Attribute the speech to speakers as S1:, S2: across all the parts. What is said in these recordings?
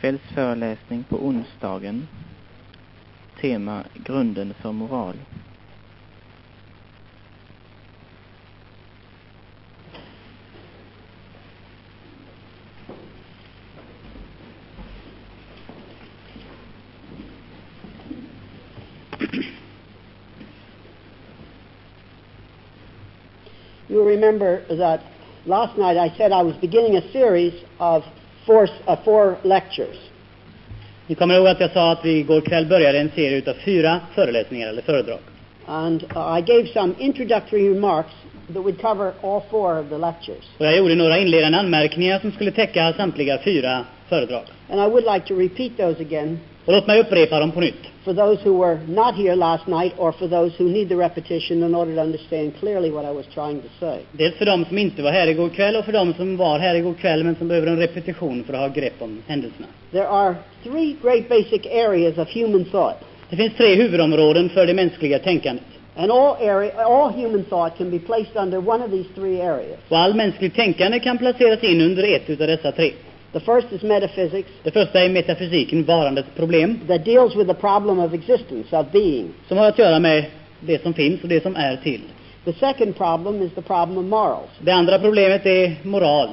S1: Kvällsföreläsning på onsdagen. Tema Grunden för moral.
S2: You'll remember that last night I said I was beginning a series of four, uh, four lectures.
S3: Ni kommer ihåg att jag sa att vi igår kväll började en serie utav fyra föreläsningar eller föredrag.
S2: And uh, I gave some introductory remarks that would cover all four of the lectures.
S3: Och jag gjorde några inledande anmärkningar som skulle täcka samtliga fyra föredrag.
S2: And I would like to repeat those again
S3: Och låt mig upprepa dem på nytt.
S2: for those who were not here last night or for those who need the repetition in order to understand clearly what I was trying to say.
S3: Dels för de som inte var här igår kväll och för de som var här igår kväll men som behöver en repetition för att ha grepp om händelserna.
S2: There are three great basic areas of human thought.
S3: Det finns tre huvudområden för det mänskliga tänkandet.
S2: And all, area, all human thought can be placed under one of these three areas.
S3: Och all mänskligt tänkande kan placeras in under ett utav dessa tre.
S2: The first is metaphysics,
S3: Det första är metafysiken, varandets problem,
S2: that deals with the problem of existence, of being.
S3: som har att göra med det som finns och det som är till.
S2: The second problem is the problem of morals.
S3: Det andra problemet är moral.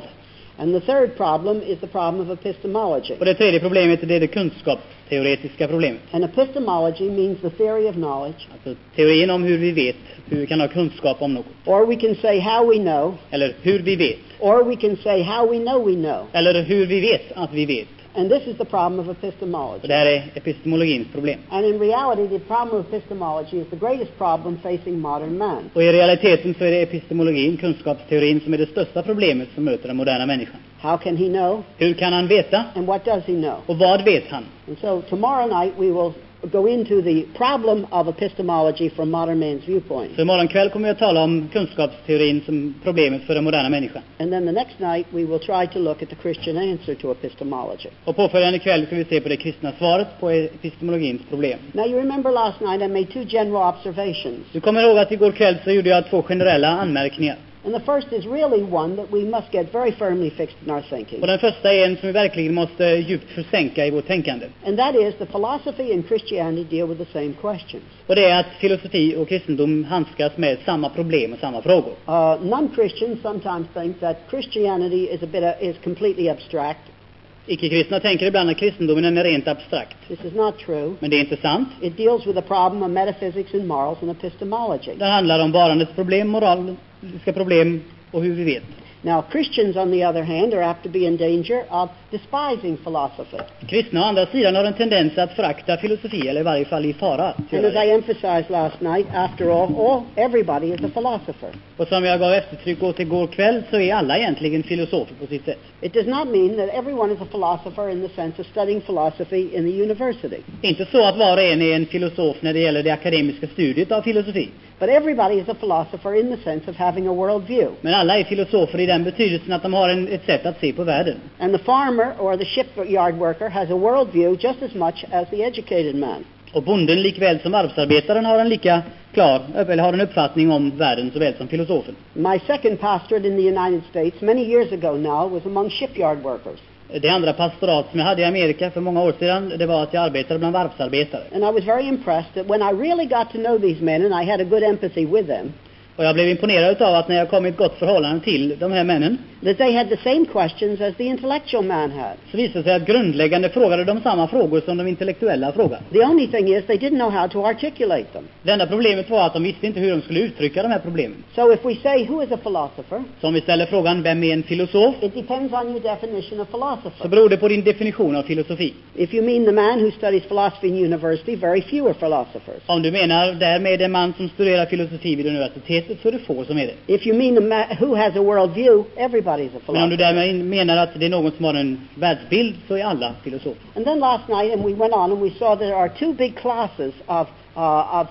S2: And the third problem is the problem of epistemology.
S3: Och det tredje problemet är det kunskapsteoretiska problemet.
S2: And epistemology means the theory of knowledge,
S3: Alltså teorin om hur vi vet, hur vi kan ha kunskap om något.
S2: or we can say how we know,
S3: Eller hur vi vet.
S2: or we can say how we know we know.
S3: Eller hur vi vet att vi vet.
S2: And this is the problem of
S3: Och
S2: epistemology.
S3: det här är epistemologins problem.
S2: And in reality, the problem of epistemology is the greatest problem facing modern man.
S3: Och i realiteten så är det epistemologin, kunskapsteorin, som är det största problemet som möter den moderna människan.
S2: How can he know?
S3: Hur kan han veta?
S2: And what does he know?
S3: Och vad vet han?
S2: And so tomorrow night we will go into the problem of epistemology from modern man's viewpoint.
S3: Så imorgon kväll kommer jag att tala om kunskapsteorin som problemet för den moderna människan.
S2: And then the next night we will try to look at the Christian answer to epistemology.
S3: Och påföljande kväll ska vi se på det kristna svaret på epistemologins problem.
S2: Now you remember last night I made two general observations.
S3: Du kommer ihåg att igår kväll så gjorde jag två generella anmärkningar.
S2: And the first is really one that we must get very firmly fixed in our thinking.
S3: Och den första är en som vi verkligen måste djupt försänka i vårt tänkande.
S2: And that is the philosophy and Christianity deal with the same questions.
S3: Och det är att filosofi och kristendom handskas med samma problem och samma frågor.
S2: Uh, non-Christians sometimes think that Christianity is a bit uh, is completely abstract.
S3: Icke-kristna tänker ibland att kristendomen är rent abstrakt.
S2: This is not true.
S3: Men det är inte sant.
S2: It deals with the problem of metaphysics and morals and epistemology.
S3: Det handlar om varandets problem, moraliska problem och hur vi vet.
S2: Now, Christians, on the other hand, are apt to be in danger of despising philosophy.
S3: Kristna å andra sidan har en tendens att förakta filosofi, eller i varje fall i fara.
S2: And as I emphasized last night, after all, all everybody is a philosopher.
S3: Och som jag gav eftertryck åt igår kväll så är alla egentligen filosofer på sitt sätt.
S2: It does not mean that everyone is a philosopher in the sense of studying philosophy in the university.
S3: Inte så att var och en är en filosof när det gäller det akademiska studiet av filosofi.
S2: But everybody is a philosopher in the sense of having a worldview.
S3: Men alla är filosofer i den betydelsen att de har en, ett sätt att se på världen.
S2: And the farmer or the shipyard worker has a worldview just as much as the educated man.
S3: Och bonden likväl som varvsarbetaren har en lika klar, eller har en uppfattning om världen såväl som filosofen.
S2: My second pastorate in the United States, many years ago now, was among shipyard workers.
S3: Det andra pastorat som jag hade i Amerika för många år sedan, det var att jag arbetade bland varvsarbetare.
S2: And I was very impressed that when I really got to know these men and I had a good empathy with them,
S3: och jag blev imponerad av att när jag kom i ett gott förhållande till de här männen,
S2: that they had the same questions as the intellectual man had.
S3: så visade sig att grundläggande frågade de samma frågor som de intellektuella frågar.
S2: The only thing is they didn't know how to articulate them.
S3: Det enda problemet var att de visste inte hur de skulle uttrycka de här problemen.
S2: So if we say, who is a philosopher?
S3: Så om vi ställer frågan, vem är en filosof?
S2: It depends on your definition of
S3: Så
S2: philosopher.
S3: beror det på din definition av filosofi.
S2: If you mean the man who studies philosophy in university, very few are philosophers.
S3: Om du menar därmed en man som studerar filosofi vid så är det få som är det.
S2: If you mean who has a worldview, everybody's a
S3: Men om du
S2: philosopher.
S3: därmed menar att det är någon som har en världsbild så är alla filosofer.
S2: And then last night, and we went on and we saw there are two big classes of, uh, of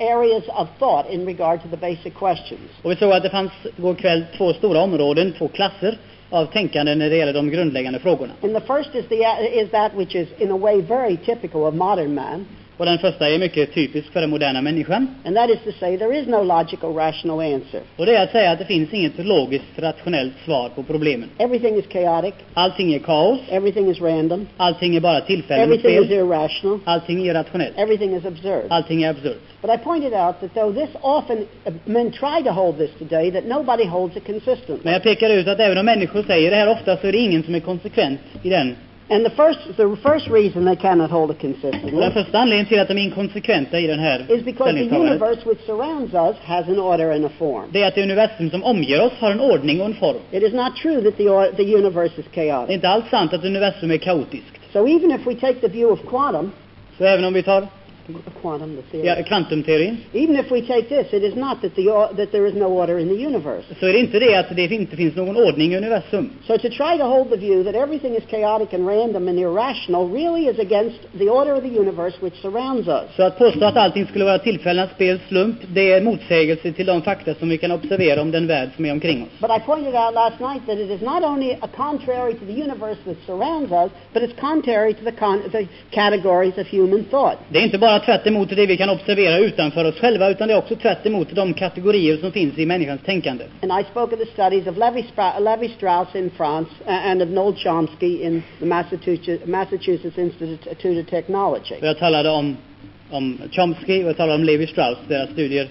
S2: areas of thought in regard to the basic questions.
S3: Och vi såg att det fanns igår kväll två stora områden, två klasser av tänkande när det gäller de grundläggande frågorna.
S2: And the first is, the, is that which is in a way very typical of modern man,
S3: Och den första är mycket typisk för den moderna människan.
S2: And that is to say, there is no logical, rational answer.
S3: Och det är att säga att det finns inget logiskt, rationellt svar på problemen.
S2: Everything is chaotic,
S3: Allting är kaos,
S2: everything is random,
S3: allting är bara tillfällen och
S2: everything is
S3: spel,
S2: irrational,
S3: allting är irrationellt,
S2: everything is absurd.
S3: allting är absurt.
S2: But I pointed out that though this often, uh, men try to hold this today, that nobody holds it consistently.
S3: Men jag pekar ut att även om människor säger det här ofta så är det ingen som är konsekvent i den.
S2: And the first, the first reason they cannot hold it
S3: Och den
S2: consistently
S3: första anledningen till att de är inkonsekventa i den här
S2: is because the
S3: ställningstagandet,
S2: universe which surrounds us has an order and a form.
S3: det är att det universum som omger oss har en ordning och en form.
S2: It is not true that the, or, the universe is
S3: Det är
S2: chaotic.
S3: inte alls sant att universum är kaotiskt.
S2: So even if we take the view of quantum,
S3: Så även om vi tar
S2: quantum, the theory,
S3: ja, kvantumteorin,
S2: even if we take this, it is not that, the, that there is no order in the universe.
S3: så är det inte det att det inte finns någon ordning i universum.
S2: So to try to hold the view that everything is chaotic and random and irrational really is against the order of the universe which surrounds us.
S3: Så att påstå att allting skulle vara tillfällen, spel, slump, det är motsägelse till de fakta som vi kan observera om den värld som är omkring oss.
S2: But I pointed out last night that it is not only a contrary to the universe that surrounds us, but it's contrary to the, con- the categories of human thought.
S3: Det är inte bara tvärt emot det vi kan observera utanför oss själva, utan det är också tvärt emot de kategorier som finns i människans tänkande.
S2: And I spoke of the studies of Levi, Spra- Levi Strauss in France and of Noel Chomsky in the Massachusetts, Massachusetts Institute of Technology.
S3: Jag talade om, om Chomsky och jag talade om Levi Strauss, deras studier.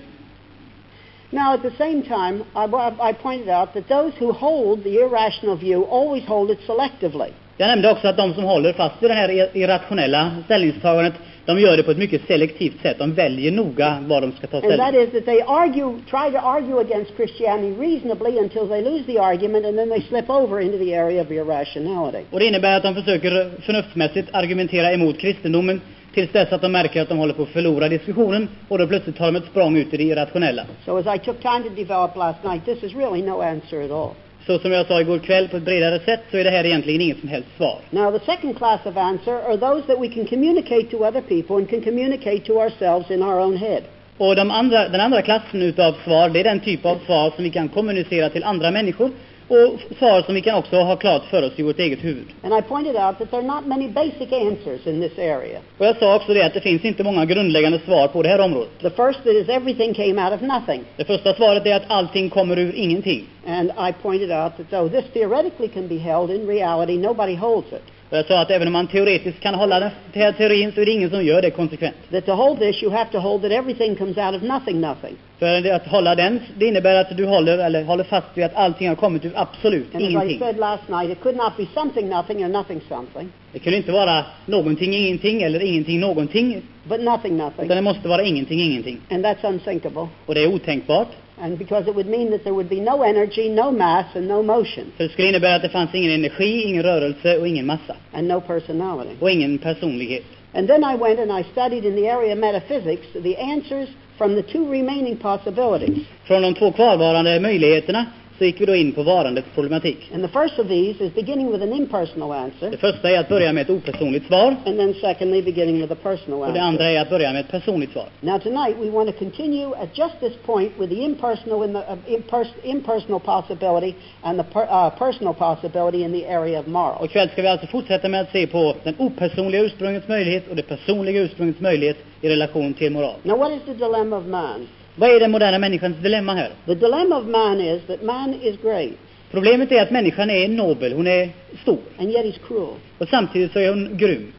S2: Now, at the same time, I, I pointed out that those who hold the irrational view always hold it selectively.
S3: Jag nämnde också att de som håller fast vid det här ir- irrationella ställningstagandet, de gör det på ett mycket selektivt sätt. De väljer noga vad de ska ta
S2: And that
S3: ställning.
S2: is that they argue, try to argue against Christianity reasonably until they lose the argument and then they slip over into the area of irrationality.
S3: Och det innebär att de försöker förnuftsmässigt argumentera emot kristendomen tills dess att de märker att de håller på att förlora diskussionen och då plötsligt tar de ett språng ut i det irrationella.
S2: So as I took time to develop last night, this is really no answer at all.
S3: Så som jag sa igår kväll på ett bredare sätt så är det här egentligen inget som helst svar.
S2: Now, the second class of answer are those that we can communicate to other people and can communicate to ourselves in our own head.
S3: Och de andra, den andra klassen utav svar, det är den typ av svar som vi kan kommunicera till andra människor och svar som vi kan också ha klart för oss i vårt eget huvud.
S2: And I pointed out that there are not many basic answers in this area.
S3: Och jag sa också det att det finns inte många grundläggande svar på det här området.
S2: The first is everything came out of nothing.
S3: Det första svaret är att allting kommer ur ingenting.
S2: And I pointed out that though this theoretically can be held, in reality nobody holds it.
S3: Jag sa att även om man teoretiskt kan hålla den här teorin så är det ingen som gör det konsekvent.
S2: That to hold this, you have to hold that everything comes out of nothing, nothing.
S3: För att hålla den, det innebär att du håller, eller håller fast vid att allting har kommit ur absolut
S2: And as I
S3: ingenting.
S2: said last night, it could not be something, nothing, or nothing, something,
S3: Det kunde inte vara någonting, ingenting eller ingenting, någonting.
S2: but nothing, nothing.
S3: Utan det måste vara ingenting, ingenting.
S2: And that's unthinkable.
S3: Och det är otänkbart.
S2: And because it would mean that there would be no energy, no mass, and no motion,
S3: För det skulle innebära att det fanns ingen energi, ingen rörelse och ingen massa.
S2: and no personality.
S3: Och ingen personlighet.
S2: And then I went and I studied in the area of metaphysics the answers from the two remaining possibilities.
S3: Från de två kvarvarande möjligheterna så gick vi då in på varandets problematik.
S2: And the first of these is beginning with an impersonal answer,
S3: Det första är att börja med ett opersonligt svar.
S2: and then secondly, beginning with a personal
S3: Och det andra
S2: answer.
S3: är att börja med ett personligt svar.
S2: Now, tonight we want to continue at just this point with the impersonal, in the, uh, impers- impersonal possibility and the per, uh, personal possibility in the area of morals.
S3: Och ikväll ska vi alltså fortsätta med att se på den opersonliga ursprungets möjlighet och det personliga ursprungets möjlighet i relation till moral.
S2: Now, what is the dilemma of man?
S3: Vad är den moderna människans dilemma här?
S2: The dilemma of man is that man is great,
S3: Problemet är att människan är nobel, hon är stor.
S2: and yet he's cruel.
S3: Och samtidigt så är hon grym.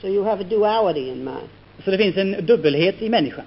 S2: So you have a duality in man.
S3: Så det finns en dubbelhet i människan.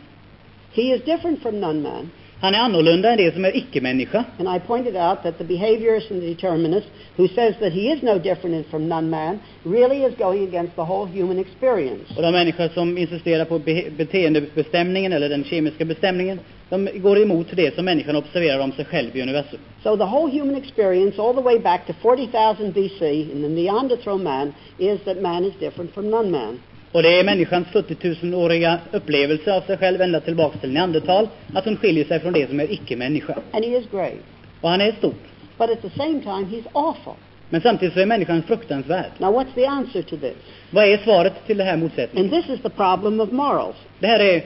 S2: He is different from non-man.
S3: Han är annorlunda än det som är icke-människa.
S2: And I pointed out that the behaviorist and the determinist, who says that he is no different from non-man, really is going against the whole human experience.
S3: Och de människor som insisterar på be- beteendebestämningen eller den kemiska bestämningen, de går emot det som människan observerar om sig själv i universum.
S2: So the whole human experience, all the way back to 40,000 BC in the Neanderthal man, is that man is different from non-man.
S3: Och det är människans 40 000-åriga upplevelse av sig själv ända tillbaka till neandertal, att hon skiljer sig från det som är icke-människa.
S2: And he is great.
S3: Och han är stor.
S2: But at the same time, he's awful.
S3: Men samtidigt så är människan fruktansvärd.
S2: Now, what's the answer to this?
S3: Vad är svaret till det här motsättningen?
S2: And this is the problem of morals.
S3: Det här är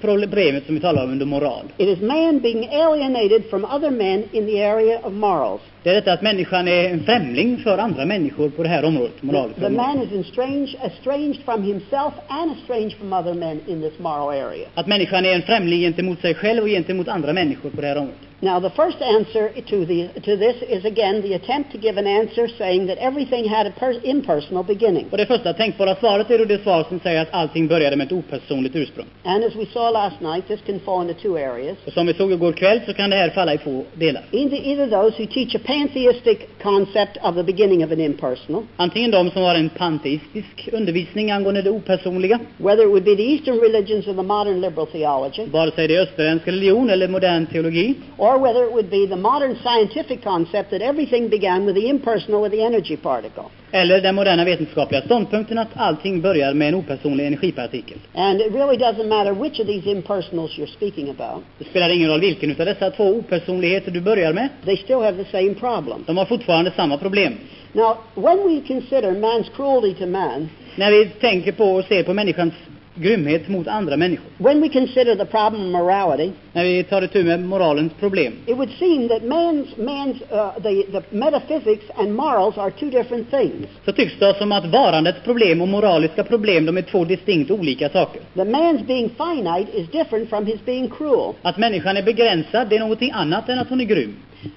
S3: problemet som vi talar om under moral.
S2: It is man being alienated from other men in the area of morals.
S3: Det är detta att människan är en främling för andra människor på det här området, moraliska
S2: The man is estranged, estranged from himself and estranged from other men in this moral area.
S3: Att människan är en främling gentemot sig själv och gentemot andra människor på det här området.
S2: Now, the first answer to, the, to this is again the attempt to give an answer saying that everything had a per- impersonal beginning.
S3: Och det första tänkbara svaret är då det svar som säger att allting började med ett opersonligt ursprung.
S2: And as we saw last night, this can fall into two areas.
S3: Och som vi såg igår kväll så kan det här falla i två delar.
S2: Either, either those who teach a pantheistic concept of the beginning of an impersonal,
S3: Antingen de som har en panteistisk undervisning angående det opersonliga,
S2: whether it would be the Eastern religions or the modern liberal theology,
S3: vare sig det är österländsk religion eller modern teologi,
S2: or whether it would be the modern scientific concept that everything began with the impersonal with the energy particle.
S3: eller den moderna vetenskapliga ståndpunkten att allting börjar med en opersonlig energipartikel.
S2: And it really doesn't matter which of these impersonals you're speaking about,
S3: Det spelar ingen roll vilken utav dessa två opersonligheter du börjar med,
S2: they still have the same problem.
S3: de har fortfarande samma problem.
S2: Now, when we consider man's cruelty to man,
S3: När vi tänker på och ser på människans grymhet mot andra människor,
S2: when we consider the problem of morality,
S3: när vi tar itu med moralens problem,
S2: it would seem that man's, man's uh, the, the metaphysics and morals are two different things.
S3: så tycks det som att varandets problem och moraliska problem, de är två distinkt olika saker.
S2: The man's being finite is different from his being cruel.
S3: Att människan är begränsad, det är någonting annat än att hon är grym.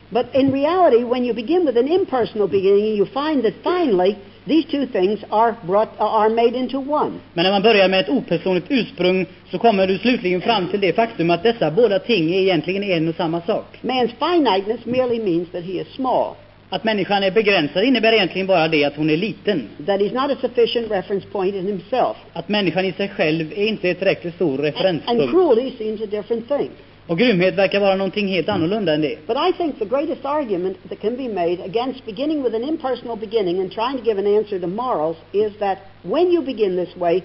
S2: But in reality, when you begin with an impersonal beginning, you find that finally these two things are brought are made into one.
S3: Men när man börjar med ett opersonligt ursprung så kommer du slutligen fram till det faktum att dessa båda ting är egentligen en och samma sak.
S2: Man's finiteness merely means that he is small,
S3: Att människan är begränsad innebär egentligen bara det att hon är liten.
S2: that he's not a sufficient reference point in himself.
S3: Att människan i sig själv är inte ett tillräckligt stor
S2: And, and
S3: referenspunkt.
S2: cruelty seems a different thing.
S3: Och grymhet verkar vara någonting helt annorlunda än det.
S2: But I think the greatest argument that can be made against beginning with an impersonal beginning and trying to give an answer to morals is that when you begin this way,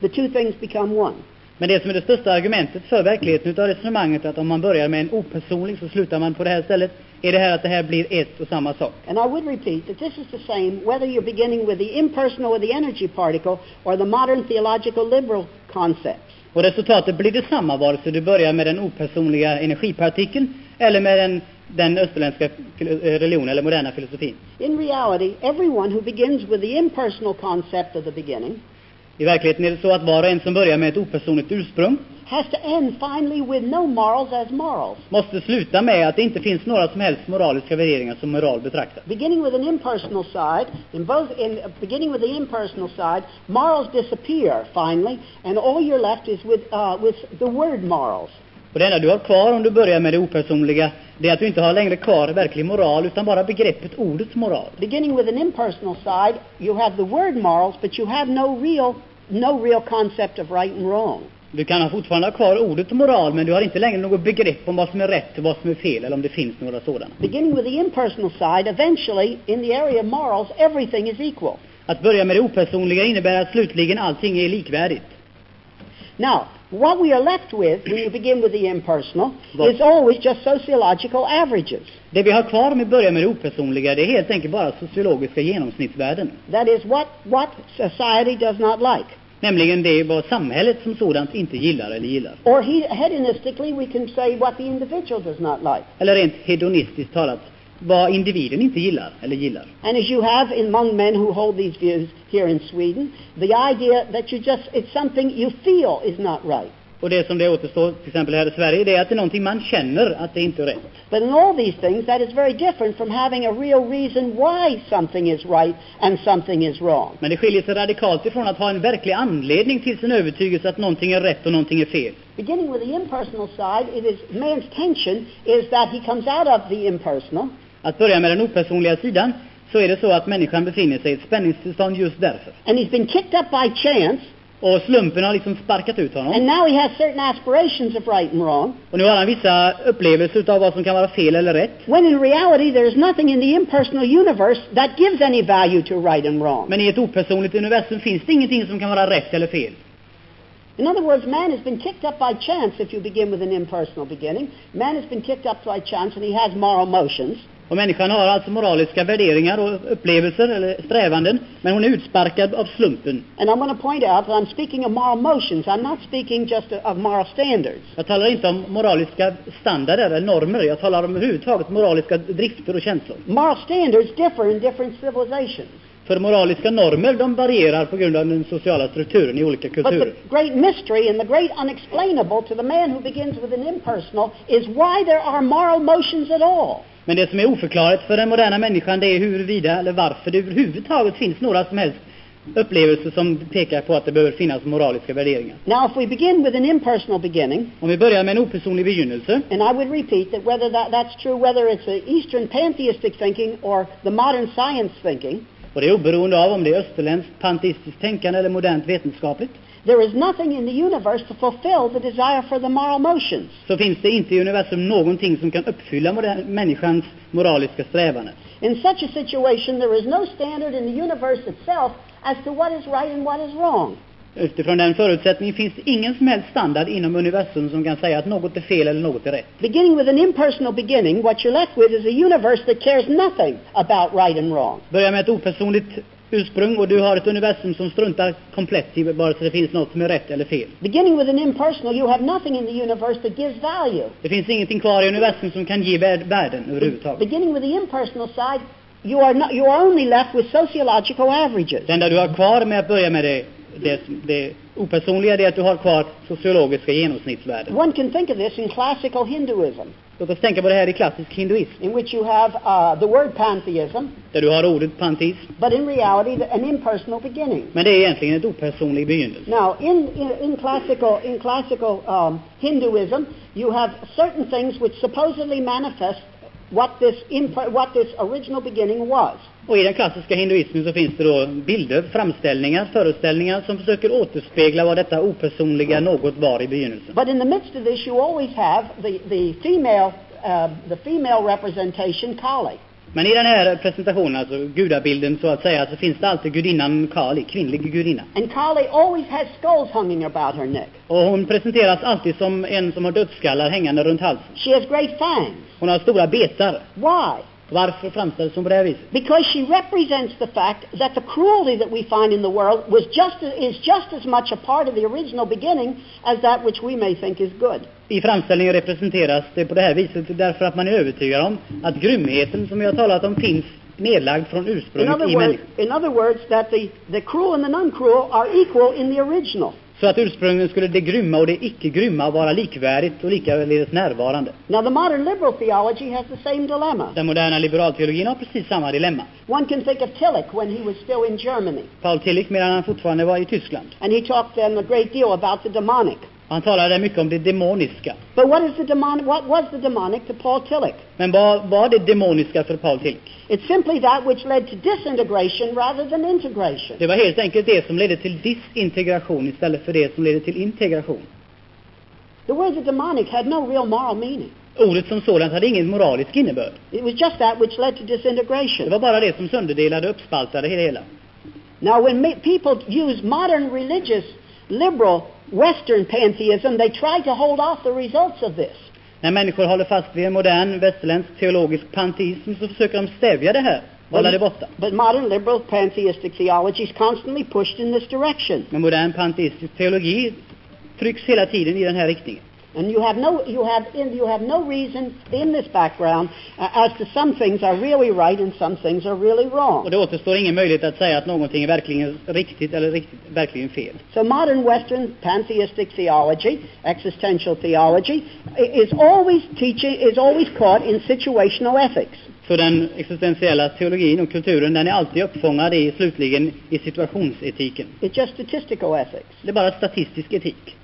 S2: the two things become one.
S3: Men det som är det största argumentet för verkligheten utav resonemanget att om man börjar med en opersonlig så slutar man på det här stället, är det här att det här blir ett och samma sak.
S2: And I would repeat that this is the same whether you're beginning with the impersonal or the energy particle or the modern theological liberal concepts.
S3: Och resultatet blir detsamma vare sig du börjar med den opersonliga energipartikeln eller med den, den österländska religionen eller moderna filosofin.
S2: In reality, everyone who begins with the impersonal concept of the beginning
S3: I verkligheten är det så att var och en som börjar med ett opersonligt ursprung
S2: has to end finally with no morals as morals.
S3: måste sluta med att det inte finns några som helst moraliska värderingar som moral betraktas.
S2: Beginning with an impersonal side, in both in beginning with the impersonal side, morals disappear finally, and all you're left is with uh, with the word morals.
S3: Och det enda du har kvar om du börjar med det opersonliga, det är att du inte har längre kvar verklig moral, utan bara begreppet ordets moral.
S2: Beginning with an impersonal side, you have the word morals, but you have no real no real concept of right and wrong.
S3: Du kan fortfarande ha kvar ordet moral, men du har inte längre något begrepp om vad som är rätt och vad som är fel, eller om det finns några sådana.
S2: Beginning with the impersonal side, eventually, in the area of morals, everything is equal.
S3: Att börja med det opersonliga innebär att slutligen allting är likvärdigt.
S2: Now, what we are left with when you begin with the impersonal is always just sociological averages.
S3: Det vi har kvar om vi börjar med det opersonliga, det är helt enkelt bara sociologiska genomsnittsvärden.
S2: That is what, what society does not like.
S3: Nämligen det vad samhället som sådant inte gillar eller gillar.
S2: Or he, hedonistically, we can say what the individual does not like.
S3: Eller rent hedonistiskt talat, vad individen inte gillar eller gillar.
S2: And as you have among men who hold these views here in Sweden, the idea that you just, it's something you feel is not right.
S3: Och det som det återstår, till exempel här i Sverige, det är att det är någonting man känner att det inte är rätt.
S2: But in all these things, that is very different from having a real reason why something is right and something is wrong.
S3: Men det skiljer sig radikalt ifrån att ha en verklig anledning till sin övertygelse att någonting är rätt och någonting är fel.
S2: Beginning with the impersonal side, it is man's tension is that he comes out of the impersonal
S3: Att börja med den opersonliga sidan, så är det så att människan befinner sig i ett spänningstillstånd just därför.
S2: and he's been kicked up by chance,
S3: Och slumpen har liksom sparkat ut honom.
S2: and now he has certain aspirations of right and wrong,
S3: Och nu har han vissa upplevelser utav vad som kan vara fel eller rätt.
S2: when in reality there is nothing in the impersonal universe that gives any value to right and wrong.
S3: Men i ett opersonligt universum finns det ingenting som kan vara rätt eller fel.
S2: In other words, man has been kicked up by chance if you begin with an impersonal beginning. Man has been kicked up by chance and he has moral motions.
S3: Och människan har alltså moraliska värderingar och upplevelser eller strävanden, men hon är utsparkad av slumpen.
S2: And I'm going to point out that I'm speaking of moral motions. I'm not speaking just of moral standards.
S3: Jag talar inte om moraliska standarder eller normer, jag talar om överhuvudtaget moraliska drifter och känslor.
S2: Moral standards differ in different civilizations.
S3: För moraliska normer, de varierar på grund av den sociala strukturen i olika
S2: But
S3: kulturer.
S2: the great mystery and the great unexplainable to the man who begins with an impersonal is why there are moral motions at all.
S3: Men det som är oförklarligt för den moderna människan, det är huruvida eller varför det överhuvudtaget finns några som helst upplevelser som pekar på att det behöver finnas moraliska värderingar.
S2: Now, if we begin with an impersonal beginning,
S3: Om vi börjar med en opersonlig begynnelse,
S2: and I would repeat that whether that, that's true, whether it's the Eastern pantheistic thinking or the modern science thinking,
S3: och det är oberoende av om det är österländskt panteistiskt tänkande eller modernt vetenskapligt,
S2: there is nothing in the universe to fulfill the desire for the moral motions.
S3: så finns det inte i universum någonting som kan uppfylla människans moraliska strävanden.
S2: In such a situation, there is no standard in the universe itself as to what is right and what is wrong.
S3: Utifrån den förutsättningen finns det ingen som helst standard inom universum som kan säga att något är fel eller något är rätt.
S2: Beginning with an impersonal beginning, what you're left with is a universe that cares nothing about right and wrong.
S3: Börja med ett opersonligt ursprung och du har ett universum som struntar komplett i bara så det finns något som är rätt eller fel.
S2: Beginning with an impersonal, you have nothing in the universe that gives value.
S3: Det finns ingenting kvar i universum som kan ge värd- värden överhuvudtaget.
S2: Beginning with the impersonal side, you are, not, you are only left with sociological averages.
S3: Det enda du har kvar med att börja med det, det, det opersonliga det är att du har kvar sociologiska genomsnittsvärden.
S2: One can think of this in classical Hinduism,
S3: Låt oss tänka på det här i klassisk hinduism,
S2: in which you have uh, the word pantheism,
S3: där du har ordet panteism,
S2: but in reality, an impersonal beginning.
S3: men det är egentligen opersonlig begynnelse.
S2: Now, in, in, in classical, in classical um, Hinduism, you have certain things which supposedly manifest what this, what this original beginning was.
S3: Och i den klassiska hinduismen så finns det då bilder, framställningar, föreställningar som försöker återspegla vad detta opersonliga något var i begynnelsen.
S2: But in the midst of this, you always have the, the female, uh, the female representation, Kali.
S3: Men i den här presentationen, alltså gudabilden så att säga, så finns det alltid gudinnan Kali, kvinnlig gudinna.
S2: And Kali always has skulls hanging about her neck.
S3: Och hon presenteras alltid som en som har dödsskallar hängande runt halsen.
S2: She has great fangs.
S3: Hon har stora betar.
S2: Why?
S3: Varför framställs hon på det här viset?
S2: Because she represents the fact that the cruelty that we find in the world was just is just as much a part of the original beginning as that which we may think is good.
S3: I framställningen representeras det på det här viset därför att man är övertygad om att grymheten som vi har talat om finns nedlagd från ursprunget i människan.
S2: in other words, that the, the cruel and the non-cruel are equal in the original.
S3: Så att ursprungligen skulle det grymma och det icke-grymma vara likvärdigt och likaledes närvarande.
S2: Now, the modern liberal theology has the same dilemma.
S3: Den moderna liberalteologin har precis samma dilemma.
S2: One can think of Tillich when he was still in Germany,
S3: Paul Tillich, medan han fortfarande var i Tyskland.
S2: and he talked then a great deal about the demonic.
S3: Han talade mycket om det demoniska.
S2: But what is the demonic? What was the demonic to Paul Tillich?
S3: Men vad var det demoniska för Paul Tillich?
S2: It's simply that which led to disintegration rather than integration.
S3: Det var helt enkelt det som ledde till disintegration istället för det som ledde till integration.
S2: The word the demonic had no real moral meaning.
S3: Ordet som sådant hade ingen moralisk innebörd.
S2: It was just that which led to
S3: Det
S2: disintegration.
S3: var bara det som sönderdelade och uppspaltade det hela.
S2: Now, when people use modern religious, liberal, Western pantheism, they try to hold off the results of this.
S3: När människor håller fast vid en modern västerländsk teologisk panteism så försöker de stävja det här, hålla det borta.
S2: But modern liberal pantheistic theology is constantly pushed in this direction.
S3: Men modern panteistisk teologi trycks hela tiden i den här riktningen.
S2: And you have no, you have, in, you have no reason in this background uh, as to some things are really right and some things are really
S3: Och
S2: wrong.
S3: det återstår ingen möjlighet att säga att någonting är verkligen riktigt eller riktigt, verkligen fel.
S2: So modern Western pantheistic theology, existential theology, is always teaching, is always caught in situational ethics.
S3: Så den existentiella teologin och kulturen, den är alltid uppfångad i, slutligen, i situationsetiken.
S2: It's just statistical ethics.
S3: Det är bara statistisk etik.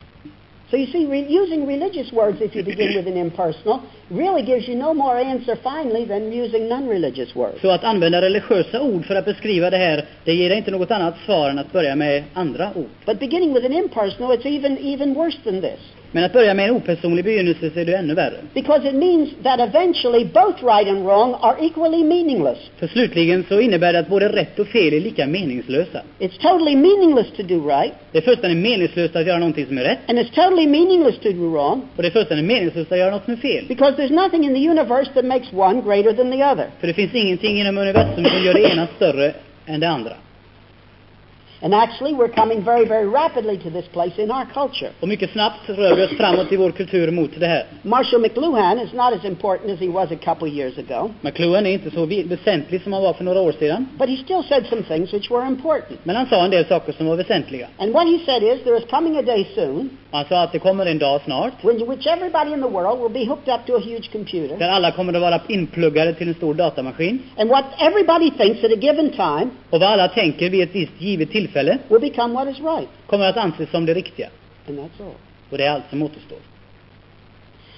S2: So you see, re- using religious words if you begin with an impersonal really gives you no more answer finally than using non-religious words.
S3: Så att använda religiösa ord för att beskriva det här, det ger inte något annat svar än att börja med andra ord.
S2: But beginning with an impersonal, it's even even worse than this.
S3: Men att börja med en opersonlig begynnelse så är det ännu värre.
S2: Because it means that eventually both right and wrong are equally meaningless.
S3: För slutligen så innebär det att både rätt och fel är lika meningslösa.
S2: It's totally meaningless to do right,
S3: Det är fullständigt meningslöst att göra någonting som är rätt.
S2: and it's totally meaningless to do wrong,
S3: Och det är fullständigt meningslöst att göra något som är fel.
S2: because there's nothing in the universe that makes one greater than the other.
S3: För det finns ingenting inom universum som gör det ena större än det andra.
S2: And actually, we're coming very, very rapidly to this place in our culture.
S3: Och mycket snabbt rör vi oss framåt i vår kultur mot det här.
S2: Marshall McLuhan is not as important as he was a couple years ago,
S3: McLuhan är inte så väsentlig som han var för några år sedan.
S2: but he still said some things which were important.
S3: Men han sa en del saker som var väsentliga.
S2: And what he said is there is coming a day soon
S3: Han sa att det kommer en dag snart
S2: when which everybody in the world will be hooked up to a huge computer.
S3: där alla kommer att vara inpluggade till en stor datamaskin.
S2: And what everybody thinks at a given time
S3: Och vad alla tänker vid ett visst givet tillfälle
S2: will become what is right.
S3: kommer att anses som det riktiga.
S2: And that's all.
S3: Och det är allt som återstår.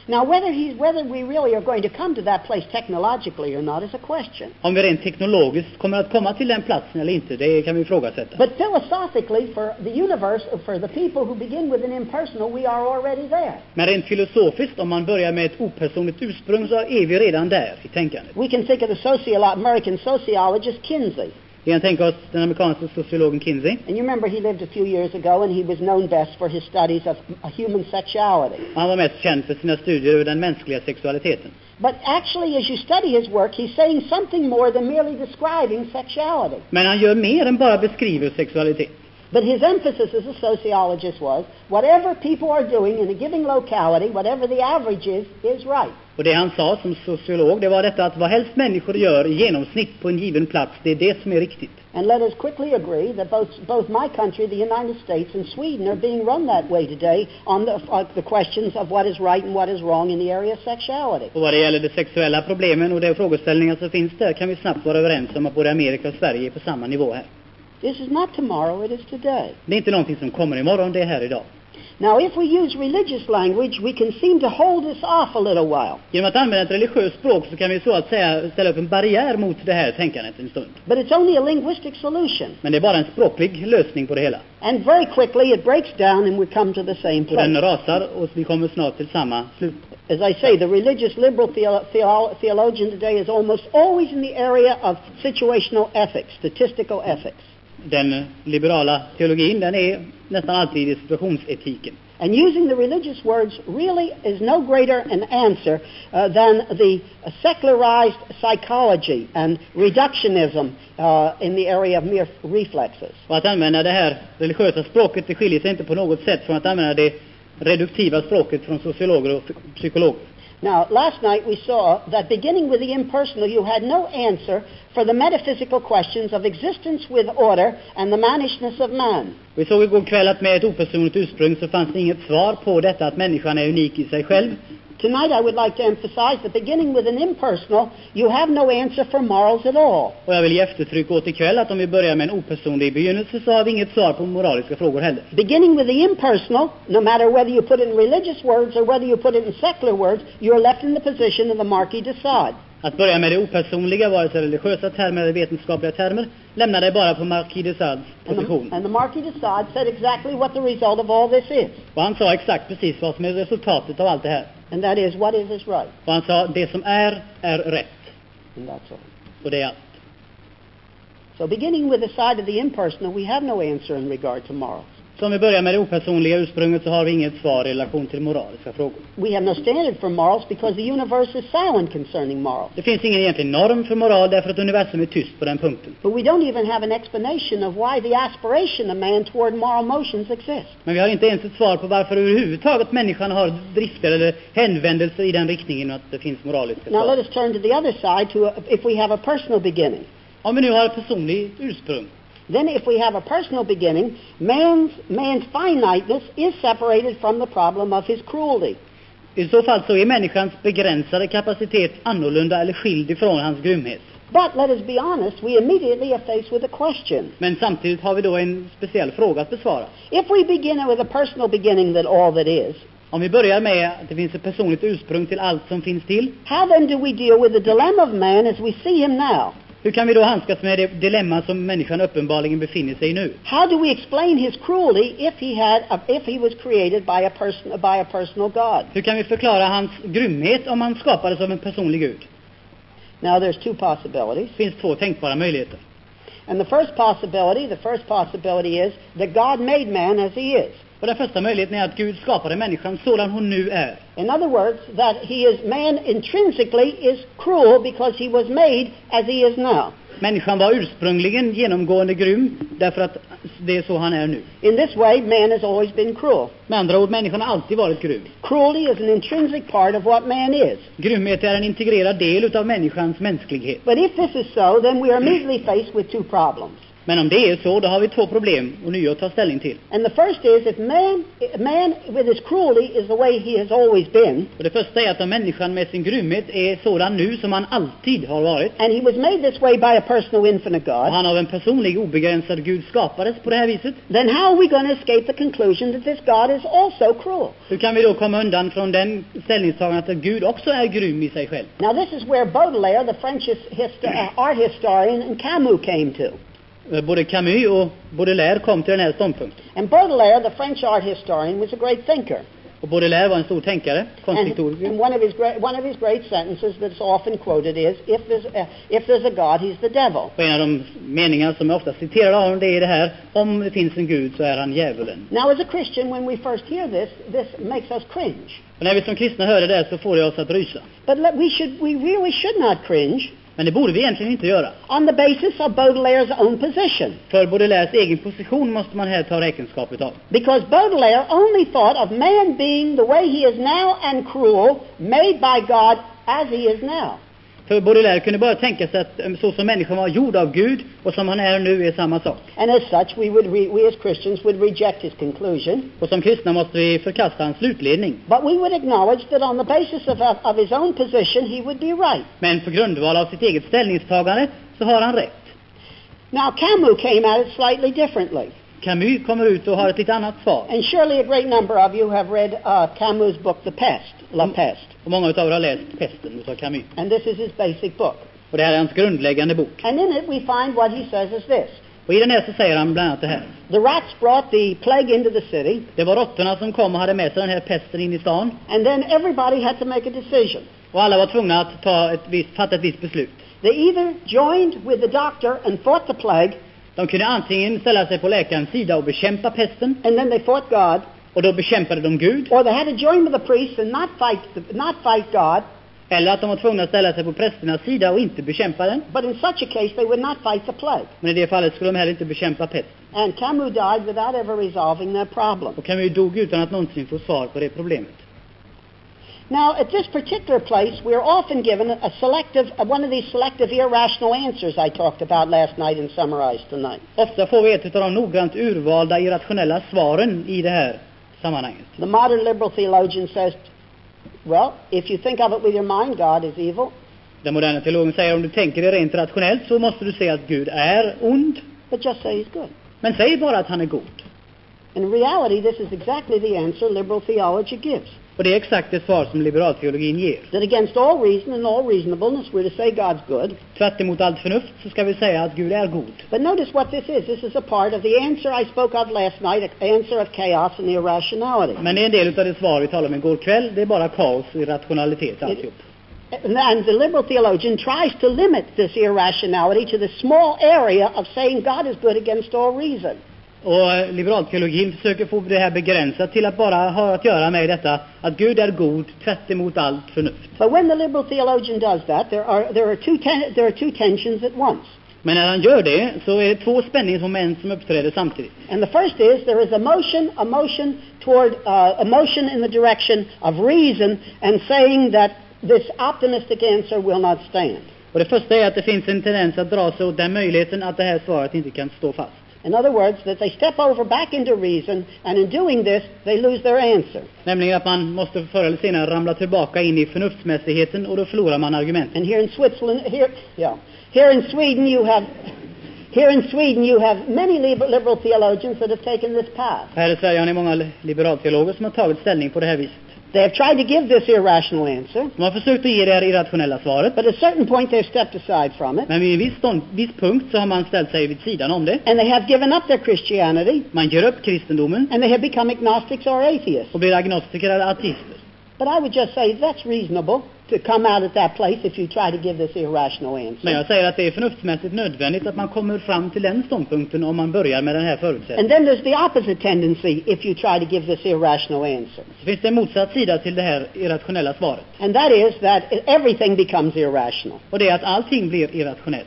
S2: Now, whether, he's, whether we really are going to come to that place technologically or not is a question.
S3: Om vi rent teknologiskt kommer att komma till den platsen eller inte, det kan vi ifrågasätta.
S2: But philosophically, for the universe, for the people who begin with an impersonal, we are already there.
S3: Men rent filosofiskt, om man börjar med ett opersonligt ursprung så är vi redan där i tänkandet.
S2: We can think of the sociolo- American sociologist Kinsey.
S3: Vi kan tänka oss den sociologen Kinsey.
S2: And you remember he lived a few years ago and he was known best for his studies of human sexuality.
S3: Han var mest känd för sina studier över den mänskliga sexualiteten.
S2: But actually, as you study his work, he's saying something more than merely describing sexuality.
S3: Men han gör mer än bara beskriver sexualitet.
S2: But his emphasis as a sociologist was whatever people are doing in a given locality, whatever the average is, is right.
S3: Och det han sa som sociolog, det var detta att vad helst människor gör i genomsnitt på en given plats, det är det som är riktigt.
S2: And let us quickly agree that both, both my country, the United States, and Sweden are being run that way today on the, uh, the questions of what is right and what is wrong in the area of sexuality.
S3: Och vad det gäller de sexuella problemen och de frågeställningar som finns där kan vi snabbt vara överens om att både Amerika och Sverige är på samma nivå här.
S2: This is not tomorrow, it is today.
S3: Det är inte någonting som kommer imorgon, det är här idag.
S2: Now, if we use religious language, we can seem to hold this off a little while.
S3: Genom att använda ett religiöst språk så kan vi så att säga ställa upp en barriär mot det här tänkandet en stund.
S2: But it's only a linguistic solution.
S3: Men det är bara en språklig lösning på det hela.
S2: And very quickly it breaks down and we come to the same place.
S3: Och den rasar och vi kommer snart till samma slut.
S2: As I say, the religious liberal theo- theo- theologian today is almost always in the area of situational ethics, statistical ethics.
S3: Den liberala teologin, den är nästan alltid i situationsetiken.
S2: And using the religious words really is no greater an answer uh, than the secularized psychology and reductionism uh, in the area of mere reflexes.
S3: Och att använda det här religiösa språket, det skiljer sig inte på något sätt från att använda det reduktiva språket från sociologer och psykologer.
S2: Now, last night we saw that beginning with the impersonal, you had no answer for the metaphysical questions of existence with order and the mannishness of man.
S3: Vi såg igår kväll att med ett opersonligt ursprung så fanns det inget svar på detta att människan är unik i sig själv.
S2: Tonight I would like to emphasize that beginning with an impersonal, you have no answer for morals at all.
S3: Och jag vill ge eftertryck åt ikväll att om vi börjar med en opersonlig begynnelse så har vi inget svar på moraliska frågor heller.
S2: Beginning with the impersonal, no matter whether you put it in religious words or whether you put it in secular words, you're left in the position of the Marquis de Sade.
S3: Att börja med det opersonliga, vare sig religiösa termer eller vetenskapliga termer, lämnar dig bara på Marquis de Sades
S2: And the,
S3: position.
S2: and the Marquis de Sade said exactly what the result of all this is.
S3: Och han sa exakt precis vad som är resultatet av allt det här.
S2: And that is, what is is right.
S3: Och han sa, det som är, är rätt.
S2: And that's all.
S3: Och det är allt.
S2: So beginning with the side of the impersonal, we have no answer in regard to morals.
S3: Så om vi börjar med det opersonliga ursprunget så har vi inget svar i relation till moraliska frågor.
S2: We have no standard for morals because the universe is silent concerning morals.
S3: Det finns ingen egentlig norm för moral därför att universum är tyst på den punkten.
S2: But we don't even have an explanation of why the aspiration of man toward moral motions exists.
S3: Men vi har inte ens ett svar på varför överhuvudtaget människan har drifter eller hänvändelser i den riktningen att det finns moraliska
S2: Now let us turn to the other side to a, if we have a personal beginning.
S3: Om vi nu har ett personligt ursprung
S2: Then if we have a personal beginning, man's, man's finiteness is separated from the problem of his cruelty.
S3: I så fall så är människans begränsade kapacitet annorlunda eller skild ifrån hans grymhet.
S2: But let us be honest, we immediately are faced with a question.
S3: Men samtidigt har vi då en speciell fråga att besvara.
S2: If we begin with a personal beginning that all that is,
S3: Om vi börjar med att det finns ett personligt ursprung till allt som finns till,
S2: how then do we deal with the dilemma of man as we see him now?
S3: Hur kan vi då handskas med det dilemma som människan uppenbarligen befinner sig i nu?
S2: How do we explain his cruelty if he had, if he was created by a person, by a personal God?
S3: Hur kan vi förklara hans grymhet om han skapades av en personlig Gud?
S2: Now, there's two possibilities.
S3: Finns två tänkbara möjligheter.
S2: And the first possibility, the first possibility is that God made man as he is.
S3: Och den första möjligheten är att Gud skapade människan sådan hon nu är.
S2: In other words, that he is, man intrinsically is cruel because he was made as he is now.
S3: Människan var ursprungligen genomgående grym därför att det är så han är nu.
S2: In this way, man has always been cruel.
S3: Med andra ord, människan har alltid varit grym.
S2: Cruelty is an intrinsic part of what man is.
S3: Grymhet är en integrerad del utav människans mänsklighet.
S2: But if this is so, then we are immediately faced with two problems.
S3: Men om det är så, då har vi två problem ånyo att ta ställning till.
S2: And the first is if man, man with his cruelty is the way he has always been,
S3: Och det första är att om människan med sin grymhet är sådan nu som han alltid har varit,
S2: and he was made this way by a personal infinite
S3: och
S2: God,
S3: han av en personlig obegränsad Gud skapades på det här viset,
S2: then how are we going to escape the conclusion that this God is also cruel?
S3: hur kan vi då komma undan från den ställningstagandet att Gud också är grym i sig själv?
S2: Now, this is where Baudelaire, the French his, hist- uh, art historian, and Camus came to.
S3: Eh, Både Camus och Baudelaire kom till den här ståndpunkten.
S2: And Baudelaire, the French art historian, was a great thinker.
S3: Och Baudelaire var en stor tänkare,
S2: And,
S3: konsthistoriker.
S2: and one, of his great, one of his great sentences that's often quoted is, if there's, a, if there's a God, he's the devil.
S3: Och en av de meningar som är ofta citerade av honom, det är det här, om det finns en Gud så är han djävulen.
S2: Now, as a Christian, when we first hear this, this makes us cringe.
S3: Och när vi som kristna hör det där så får det oss att rysa.
S2: But let, we, should, we really should not cringe
S3: Men det borde vi egentligen inte göra.
S2: on the basis of Baudelaire's own position.
S3: För Baudelaires egen position måste man här ta räkenskap utav.
S2: Because Baudelaire only thought of man being the way he is now and cruel, made by God as he is now.
S3: För Baudelaire kunde bara tänka sig att eh, så som människan var gjord av Gud och som han är nu är samma sak.
S2: And as such, we, would re- we as Christians would reject his conclusion.
S3: Och som kristna måste vi förkasta hans slutledning.
S2: But we would acknowledge that on the basis of, of, of his own position, he would be right.
S3: Men på grundval av sitt eget ställningstagande så har han rätt.
S2: Now, Camus came at it slightly differently.
S3: Camus kommer ut och har ett lite annat svar.
S2: And surely a great number of you have read uh, Camus' book, The Pest, La Peste.
S3: Och många utav er har läst Pesten utav Camus.
S2: And this is his basic book.
S3: Och det här är hans grundläggande bok.
S2: And in it, we find what he says is this.
S3: Och i den här så säger han bland annat det här.
S2: The rats brought the plague into the city,
S3: Det var råttorna som kom och hade med sig den här pesten in i stan.
S2: and then everybody had to make a decision.
S3: Och alla var tvungna att ta ett visst, fatta ett visst beslut.
S2: They either joined with the doctor and fought the plague,
S3: De kunde antingen ställa sig på läkarens sida och bekämpa pesten,
S2: and then they fought God,
S3: och då bekämpade de Gud.
S2: or they had to join with the priest and not fight, the, not fight God,
S3: Eller att de var tvungna att ställa sig på prästernas sida och inte bekämpa den.
S2: but in such a case they would not fight the plague.
S3: Men i det fallet skulle de heller inte bekämpa pesten.
S2: And Camus died without ever resolving that problem.
S3: Och Camus dog utan att någonsin få svar på det problemet.
S2: Now, at this particular place, we're often given a selective, one of these selective irrational answers I talked about last night and summarized tonight.
S3: Ofta får vi ett av de noggrant urvalda irrationella svaren i det här sammanhanget.
S2: The modern liberal theologian says, well, if you think of it with your mind, God is evil.
S3: Den moderna teologen säger om du tänker det rent rationellt så måste du se att Gud är ond.
S2: But just say he's good.
S3: Men säg bara att han är god.
S2: In reality, this is exactly the answer liberal theology gives.
S3: Och det är exakt det svar som liberalteologin ger.
S2: That against all reason and all reasonableness, we're to say God's good.
S3: Tvärt emot allt förnuft så ska vi säga att Gud är god.
S2: But notice what this is. This is a part of the answer I spoke of last night, an answer of chaos and irrationality.
S3: Men det är en del av det svar vi talade om igår kväll. Det är bara kaos och irrationalitet alltihop.
S2: And the liberal theologian tries to limit this irrationality to the small area of saying God is good against all reason.
S3: Och eh, liberalteologin försöker få det här begränsat till att bara ha att göra med detta att Gud är god tvärt emot allt förnuft.
S2: But when the liberal theologian does that, there are, there are, two, ten, there are two tensions at once.
S3: Men när han gör det så är det två spänningsmoment som uppträder samtidigt.
S2: And the first is there is emotion, emotion toward uh, emotion in the direction of reason, and saying that this optimistic answer will not stand.
S3: Och det första är att det finns en tendens att dra sig åt den möjligheten att det här svaret inte kan stå fast.
S2: In other words, that they step over back into reason, and in doing this, they lose their answer.
S3: Nämligen att man måste förr eller senare ramla tillbaka in i förnuftsmässigheten och då förlorar man argumenten.
S2: And here in Switzerland, here, yeah, here in Sweden, you have, here in Sweden, you have many liber- liberal theologians that have taken this path.
S3: Här i Sverige har ni många liberalteologer som har tagit ställning på det här viset.
S2: They have tried to give this irrational answer,
S3: De har försökt att ge det här irrationella svaret,
S2: but at a certain point they've stepped aside from it,
S3: men vid en viss, stånd, viss punkt så har man ställt sig vid sidan om det.
S2: and they have given up their Christianity,
S3: Man ger upp kristendomen
S2: and they have become agnostics or atheists.
S3: och blir agnostiker eller ateister.
S2: But I would just say that's reasonable to come out at that place if you try to give this irrational
S3: Men
S2: answer.
S3: jag säger att det är förnuftsmässigt nödvändigt att man kommer fram till den ståndpunkten om man börjar med den här förutsättningen.
S2: And then there's the opposite tendency if you try to give this irrational answer.
S3: Så finns det en motsatt sida till det här irrationella svaret.
S2: And that is that everything becomes irrational.
S3: Och det är att allting blir irrationellt.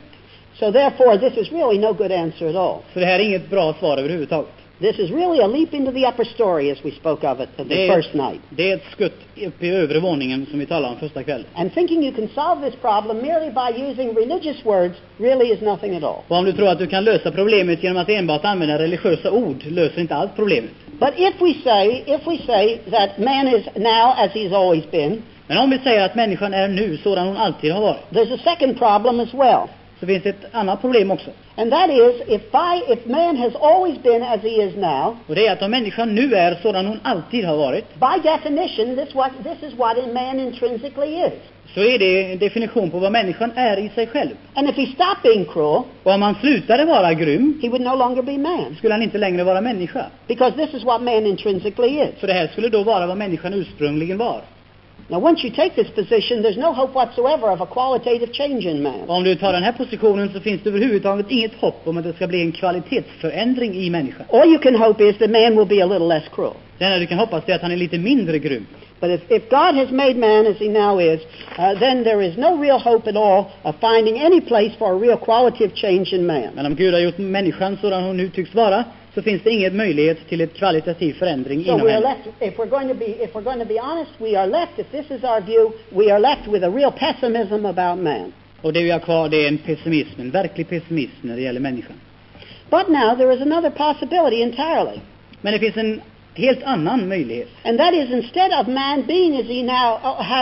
S2: So therefore, this is really no good answer at all.
S3: Så det här är inget bra svar överhuvudtaget.
S2: This is really a leap into the upper story as we spoke of it the first night.
S3: det är ett skutt upp i övre våningen som vi talade om första kvällen.
S2: And thinking you can solve this problem merely by using religious words really is nothing at all.
S3: Och om du tror att du kan lösa problemet genom att enbart använda religiösa ord, löser inte alls problemet.
S2: But if we say, if we say that man is now as he's always been,
S3: Men om vi säger att människan är nu sådan hon alltid har varit,
S2: there's a second problem as well.
S3: Så finns det ett annat problem också.
S2: And that is, if by, if man has always been as he is now,
S3: Och det är att om människan nu är sådan hon alltid har varit,
S2: by definition, this, what, this is what a man intrinsically is.
S3: så är det en definition på vad människan är i sig själv.
S2: And if he stopped being cruel,
S3: Och om han slutade vara grym,
S2: he would no longer be man.
S3: skulle han inte längre vara människa.
S2: Because this is what man intrinsically is.
S3: För det här skulle då vara vad människan ursprungligen var.
S2: Now, once you take this position, there's no hope whatsoever of a qualitative change in man.
S3: Om du tar den här positionen så finns det överhuvudtaget inget hopp om att det ska bli en kvalitetsförändring i människan.
S2: All you can hope is that man will be a little less cruel.
S3: Det enda du kan hoppas är att han är lite mindre grym.
S2: But if, if God has made man as he now is, uh, then there is no real hope at all of finding any place for a real qualitative change in man.
S3: Men om Gud har gjort människan sådan hon nu tycks vara, så finns det ingen möjlighet till ett kvalitativ förändring
S2: So
S3: inom
S2: we are
S3: henne.
S2: left, if we're going to be, if we're going to be honest, we are left, if this is our view, we are left with a real pessimism about man.
S3: Och det vi har kvar det är en pessimism, en verklig pessimism när det gäller människan.
S2: But now there is another possibility entirely.
S3: Men det finns en helt annan möjlighet.
S2: And that is instead of man being as he now,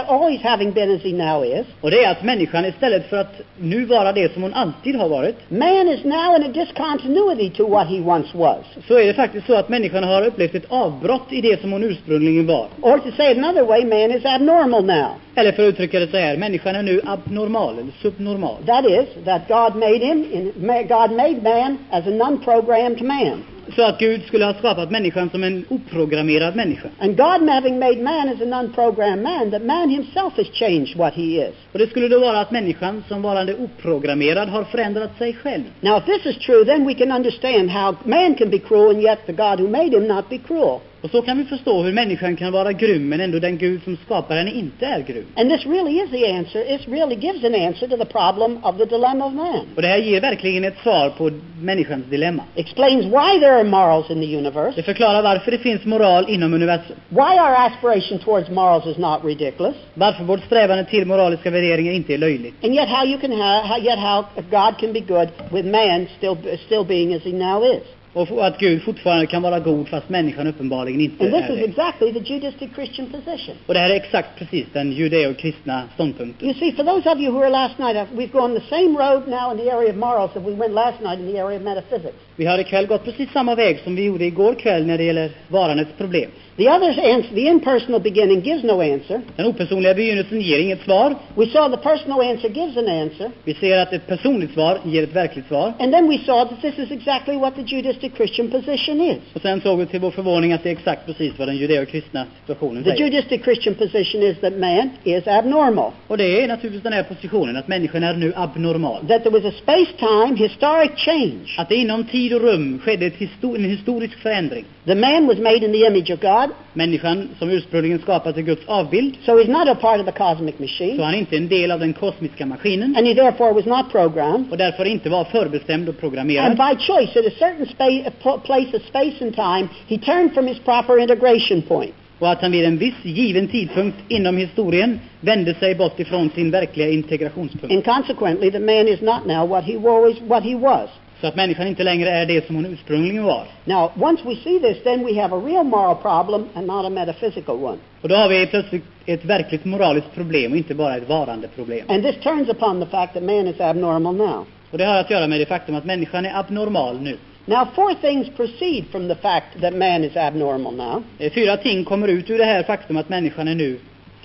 S2: always having been as he now is,
S3: Och det är att människan istället för att nu vara det som hon alltid har varit,
S2: man is now in a discontinuity to what he once was.
S3: så är det faktiskt så att människan har upplevt ett avbrott i det som hon ursprungligen var.
S2: Or to say it another way, man is abnormal now.
S3: Eller för att uttrycka det så här, människan är nu abnormal eller subnormal.
S2: That is, that God made him, in, God made man as a non-programmed man.
S3: Så att Gud skulle ha skapat människan som en oprogrammerad människa.
S2: And God having made man as a non-programmed man, that man himself has changed what he is.
S3: Och det skulle då vara att människan som varande oprogrammerad har förändrat sig själv.
S2: Now, if this is true, then we can understand how man can be cruel and yet the God who made him not be cruel.
S3: Och så kan vi förstå hur människan kan vara grym men ändå den Gud som skapar henne inte är grym.
S2: And this really is the answer. It really gives an answer to the problem of the dilemma of man.
S3: Och det här ger verkligen ett svar på människans dilemma.
S2: Explains why there are morals in the universe,
S3: Det förklarar varför det finns moral inom universum.
S2: why our aspiration towards morals is not ridiculous,
S3: Varför vårt strävande till moraliska värderingar inte är löjligt.
S2: and yet how you can how, yet how God can be good with man still still being as he now is.
S3: Och att Gud fortfarande kan vara god fast människan uppenbarligen inte
S2: And this
S3: är
S2: is
S3: det.
S2: exactly the Judaistic Christian position.
S3: Och det här är exakt precis den judeo-kristna ståndpunkten.
S2: You see, for those of you who were last night, uh, we've gone the same road now in the area of morals that we went last night in the area of metaphysics.
S3: Vi har ikväll gått precis samma väg som vi gjorde igår kväll när det gäller varandets problem.
S2: The other answer, the impersonal beginning gives no answer.
S3: Den opersonliga begynnelsen ger inget svar.
S2: We saw the personal answer gives an answer.
S3: Vi ser att ett personligt svar ger ett verkligt svar.
S2: And then we saw that this is exactly what the Judaistic Christian position is.
S3: Och sen såg vi till vår förvåning att det är exakt precis vad den judeo-kristna situationen
S2: The
S3: säger.
S2: Judaistic Christian position is that man is abnormal.
S3: Och det är naturligtvis den här positionen, att människan är nu abnormal.
S2: That there was a space-time historic change.
S3: Att det inom tid och rum skedde ett histo- en historisk förändring.
S2: The man was made in the image of God,
S3: Människan som ursprungligen skapats i Guds avbild,
S2: so he's not a part of the cosmic
S3: så
S2: machine,
S3: han inte är en del av den kosmiska maskinen
S2: and he therefore was not programmed.
S3: och därför inte var förbestämd och
S2: And
S3: programmerad.
S2: by choice, at a certain spa- a pl- place of space and time, he turned from his proper integration point.
S3: Och att han vid en viss given tidpunkt inom historien vände sig bort ifrån sin verkliga integrationspunkt.
S2: And consequently, the man is not now what he always what he was.
S3: Så att människan inte längre är det som hon ursprungligen var.
S2: Now, once we see this, then we have a real moral problem and not a metaphysical one.
S3: Och då har vi plötsligt ett verkligt moraliskt problem och inte bara ett varande problem.
S2: And this turns upon the fact that man is abnormal now.
S3: Och det har att göra med det faktum att människan är abnormal nu.
S2: Now, four things proceed from the fact that man is abnormal now.
S3: Eh, Fyra ting kommer ut ur det här faktum att människan är nu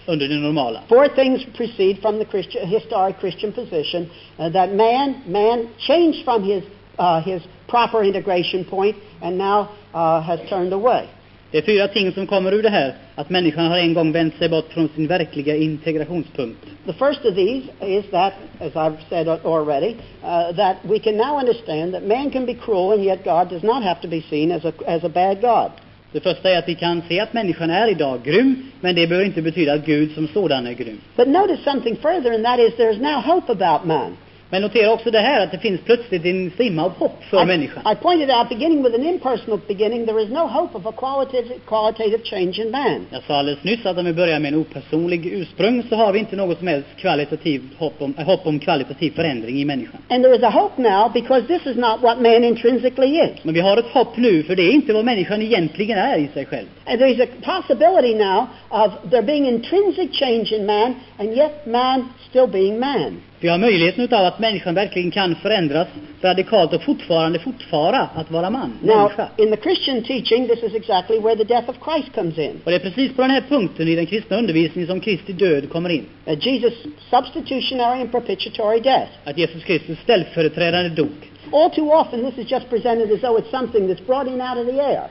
S3: under det normala.
S2: Four things proceed from the Christian, historic Christian position uh, that man, man changed from his, uh, his proper integration point and now uh, has turned away.
S3: Det är fyra ting som kommer ur det här, att människan har en gång vänt sig bort från sin verkliga integrationspunkt.
S2: The first of these is that, as I've said already, uh, that we can now understand that man can be cruel and yet God does not have to be seen as a, as a bad God.
S3: Det första är att vi kan se att människan är idag grym, men det behöver inte betyda att Gud som sådan är grym.
S2: But notice something further, and that is there's now hope about man.
S3: Men notera också det här att det finns plötsligt en strimma av hopp för
S2: I,
S3: människan.
S2: I pointed out, beginning with an impersonal beginning, there is no hope of a qualitative, qualitative change in man.
S3: Jag sa alldeles nyss att om vi börjar med en opersonlig ursprung så har vi inte något som helst kvalitativt hopp om, hopp om kvalitativ förändring i människan.
S2: And there is a hope now because this is not what man intrinsically is.
S3: Men vi har ett hopp nu, för det är inte vad människan egentligen är i sig själv.
S2: And there's a possibility now of there being intrinsic change in man, and yet man still being man.
S3: Vi har möjligheten utav att människan verkligen kan förändras radikalt och fortfarande fortfara att vara man,
S2: Now,
S3: människa.
S2: in the Christian teaching, this is exactly where the death of Christ comes in.
S3: Och det är precis på den här punkten i den kristna undervisningen som Kristi död kommer in.
S2: Uh, Jesus' substitutionary and propitiatory death.
S3: Att Jesus Kristus ställföreträdande dog.
S2: All too often, this is just presented as though it's something that's brought in out of the air.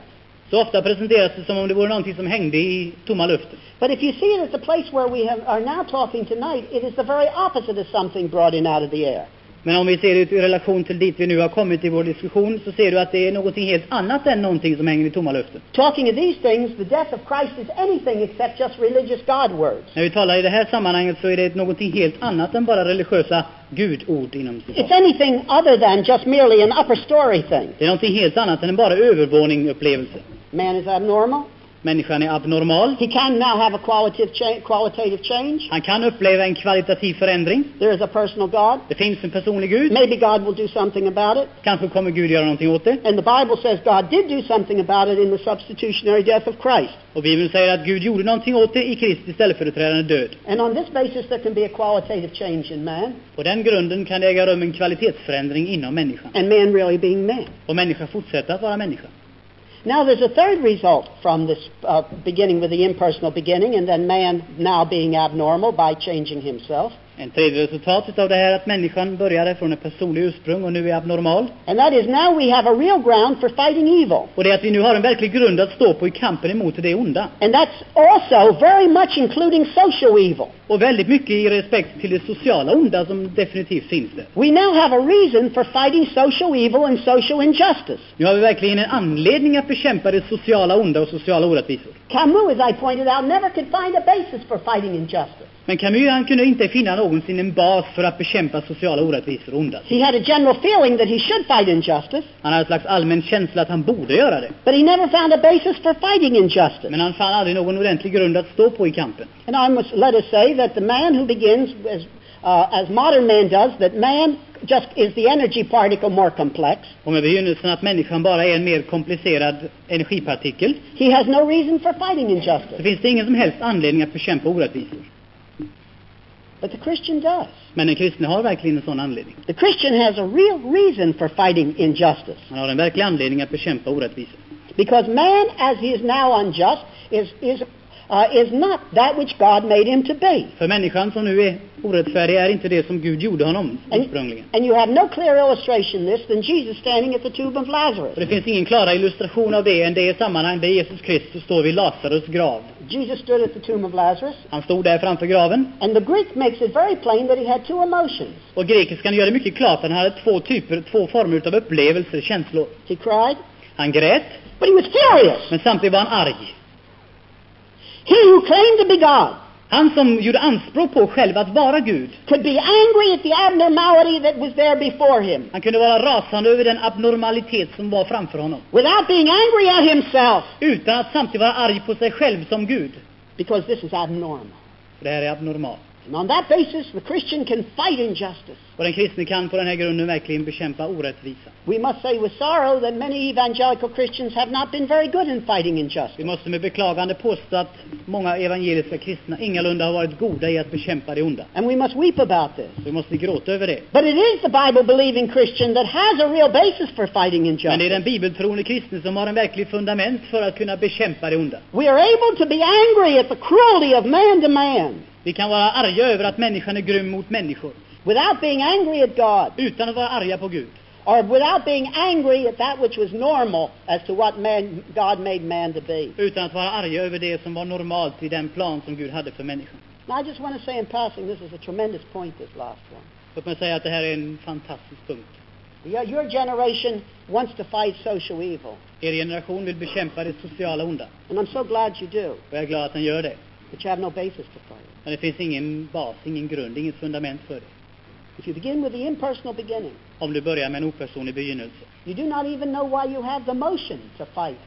S3: Så ofta presenteras det som om det vore någonting som hängde i tomma luften.
S2: But if you see it as the place where we have, are now talking tonight, it is the very opposite of something brought in out of the air.
S3: Men om vi ser det i relation till dit vi nu har kommit i vår diskussion så ser du att det är någonting helt annat än någonting som hänger i tomma luften.
S2: Talking of these things, the death of Christ is anything except just religious God words.
S3: När vi talar i det här sammanhanget så är det någonting helt annat än bara religiösa gudord inom
S2: It's
S3: citat.
S2: anything other than just merely an upper story thing.
S3: Det är någonting helt annat än en bara övervåning upplevelse.
S2: Man is abnormal.
S3: Människan är abnormal.
S2: He can now have a qualitative, cha- qualitative change.
S3: Han kan uppleva en kvalitativ förändring.
S2: There is a personal God.
S3: Det finns en personlig Gud.
S2: Maybe God will do something about it.
S3: Kanske kommer Gud göra någonting åt det.
S2: And the Bible says God did do something about it in the substitutionary death of Christ.
S3: Och Bibeln säger att Gud gjorde någonting åt det i Kristi ställföreträdande död.
S2: And on this basis, there can be a qualitative change in man,
S3: På den grunden kan det äga rum en kvalitetsförändring inom människan.
S2: and man really being man.
S3: Och människan fortsätter att vara människa.
S2: Now, there's a third result from this uh, beginning with the impersonal beginning, and then man now being abnormal by changing himself.
S3: En tredje resultat utav det här är att människan började från ett personligt ursprung och nu är abnormal.
S2: And that is now we have a real ground for fighting evil.
S3: Och det är att vi nu har en verklig grund att stå på i kampen emot det onda.
S2: And that's also very much including social evil.
S3: Och väldigt mycket i respekt till det sociala onda som definitivt finns där.
S2: We now have a reason for fighting social evil and social injustice.
S3: Nu har vi verkligen en anledning att bekämpa det sociala onda och sociala orättvisor.
S2: Camus, as I pointed out, never could find a basis for fighting injustice.
S3: Men Camus han kunde inte finna någonsin en bas för att bekämpa sociala orättvisor och onda.
S2: He had a general feeling that he should fight injustice,
S3: Han hade ett slags allmän känsla att han borde göra det.
S2: but he never found a basis for fighting injustice.
S3: Men han fann aldrig någon ordentlig grund att stå på i kampen.
S2: And I must let us say that the man who begins as, uh, as modern man does, that man just is the energy particle more complex.
S3: Och med begynnelsen att människan bara är en mer komplicerad energipartikel
S2: He has no reason for fighting
S3: så
S2: injustice.
S3: finns det ingen som helst anledning att bekämpa orättvisor.
S2: But the Christian does.
S3: Men den kristne har verkligen en sån anledning.
S2: The Christian has a real reason for fighting injustice.
S3: Han har en verklig anledning att bekämpa orättvisor.
S2: Because man, as he is now unjust, is, is, uh, is not that which God made him to be.
S3: För människan som nu är orättfärdig är inte det som Gud gjorde honom
S2: And,
S3: ursprungligen.
S2: and you have no clearer illustration this than Jesus standing at the tomb of Lazarus.
S3: Och det finns ingen klarare illustration av det än det sammanhang där Jesus Kristus står vid Lazarus grav.
S2: Jesus stood at the tomb of Lazarus,
S3: Han stod där framför graven
S2: and the Greek makes it very plain that he had two emotions.
S3: och grekiskan gör det mycket klart att han hade två typer, två former av upplevelser, känslor.
S2: He cried,
S3: Han grät,
S2: but he was furious.
S3: men samtidigt var han arg.
S2: He who claimed to be God
S3: Han som gjorde anspråk på själv att vara Gud,
S2: could be angry at the abnormality that was there before him
S3: han kunde vara rasande över den abnormalitet som var framför honom.
S2: without being angry at himself
S3: Utan att samtidigt vara arg på sig själv som Gud.
S2: because this is abnormal.
S3: Det här är abnormalt.
S2: And on that basis, the Christian can fight injustice.
S3: Och den kristne kan på den här grunden verkligen bekämpa orättvisa.
S2: We must say with sorrow that many evangelical Christians have not been very good in fighting
S3: Vi
S2: injustice.
S3: måste med beklagande påstå att många evangeliska kristna ingalunda har varit goda i att bekämpa det onda.
S2: And we must weep about this.
S3: Vi måste gråta över det.
S2: But it is the Bible believing Christian that has a real basis for fighting
S3: Men det är
S2: injustice.
S3: den bibeltroende kristne som har en verklig fundament för att kunna bekämpa det onda.
S2: We are able to be angry at the cruelty of man to man
S3: Vi kan vara arga över att människan är grym mot människor,
S2: without being angry at God
S3: utan att vara arga på Gud.
S2: or without being angry at that which was normal as to what man, God made man to be.
S3: Utan att vara arga över det som var normalt i den plan som Gud hade för människan.
S2: Now, I just want to say in passing, this is a tremendous point, this last one.
S3: Låt mig säga att det här är en fantastisk punkt.
S2: Your, your generation wants to fight social evil,
S3: Er generation vill bekämpa det sociala onda.
S2: and I'm so glad you do,
S3: Och jag är glad att den gör det.
S2: But you have no basis to fight it.
S3: Men det finns ingen bas, ingen grund, inget fundament för det.
S2: If you begin with the impersonal beginning,
S3: Om du börjar med en opersonlig begynnelse.
S2: you do not even know why you have the motion to fight,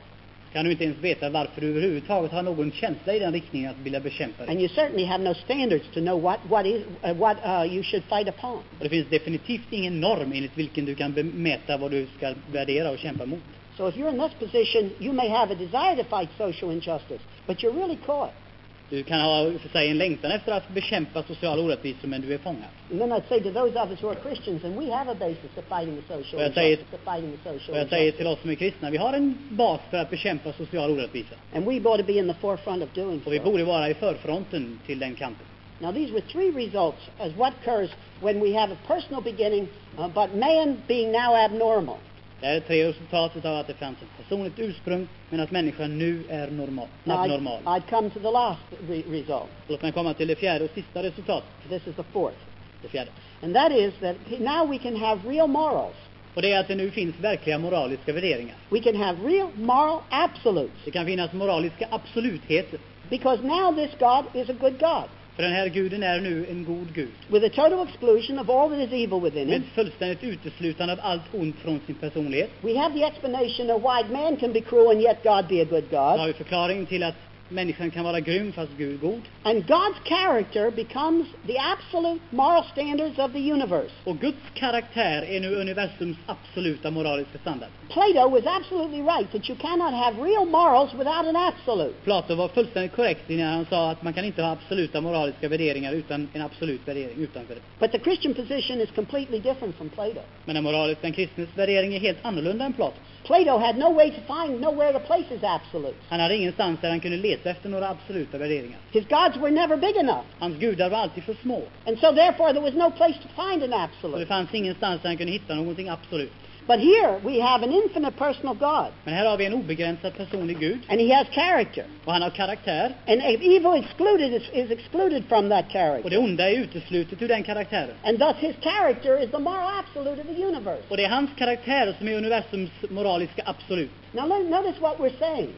S3: Kan du inte ens veta varför du överhuvudtaget har någon känsla i den riktningen att vilja bekämpa det.
S2: and you certainly have no standards to know what, what, is, uh, what uh, you should fight upon.
S3: Och det finns definitivt ingen norm enligt vilken du kan bemäta vad du ska värdera och kämpa mot.
S2: So if you're in this position, you may have a desire to fight social injustice, but you're really caught.
S3: Du kan ha för sig en längtan efter att bekämpa sociala orättvisor, men du är fångad.
S2: And then I'd say to those of us who are Christians, and we have a basis of fighting the social injustice, of fighting the social
S3: jag säger till oss som är kristna, vi har en bas för att bekämpa social orättvisa.
S2: And we ought to be in the forefront of doing
S3: Och vi
S2: so.
S3: borde vara i förfronten till den kampen.
S2: Now, these were three results as what occurs when we have a personal beginning, uh, but man being now abnormal.
S3: Det här är tre resultat av att det fanns ett personligt ursprung, men att människan nu är normal,
S2: Now, I'd,
S3: abnormal.
S2: I'd come to the last re- result.
S3: Låt mig komma till det fjärde och sista resultatet.
S2: This is the fourth.
S3: Det fjärde.
S2: And that is that now we can have real morals.
S3: Och det är att det nu finns verkliga moraliska värderingar.
S2: We can have real moral absolutes.
S3: Det kan finnas moraliska absolutheter.
S2: Because now this God is a good God.
S3: För den här guden är nu en god Gud.
S2: With a total exclusion of all that is evil within
S3: Med
S2: him.
S3: fullständigt uteslutande av allt ont från sin personlighet.
S2: We have the explanation of why man can be cruel and yet God be a good
S3: Så har
S2: God.
S3: vi förklaringen till att människan kan vara grym fast Gud är god.
S2: And God's character becomes the absolute moral standards of the universe.
S3: Och Guds karaktär är nu universums absoluta moraliska standard.
S2: Plato was absolutely right that you cannot have real morals without an absolute.
S3: Plato var fullständigt korrekt när han sa att man kan inte ha absoluta moraliska värderingar utan en absolut värdering utanför det.
S2: But the Christian position is completely different from Plato.
S3: Men den moraliska, den kristnes värdering är helt annorlunda än Platos.
S2: Plato had no way to find, nowhere to place his absolutes.
S3: Han hade ingenstans där han kunde leta efter några absoluta värderingar.
S2: His gods were never big enough.
S3: Hans gudar var alltid för små.
S2: And so therefore there was no place to find an
S3: Och det
S2: absolute.
S3: fanns ingenstans där han kunde hitta någonting absolut.
S2: But here we have an infinite personal God.
S3: Men här har vi en obegränsad personlig Gud.
S2: And he has character.
S3: Och han har karaktär.
S2: And evil excluded is, is excluded from that
S3: Och
S2: character.
S3: det onda är uteslutet ur den karaktären.
S2: And thus his character is the moral absolute of the universe.
S3: Och det är hans karaktär som är universums moraliska absolut.
S2: Now notice what we're saying.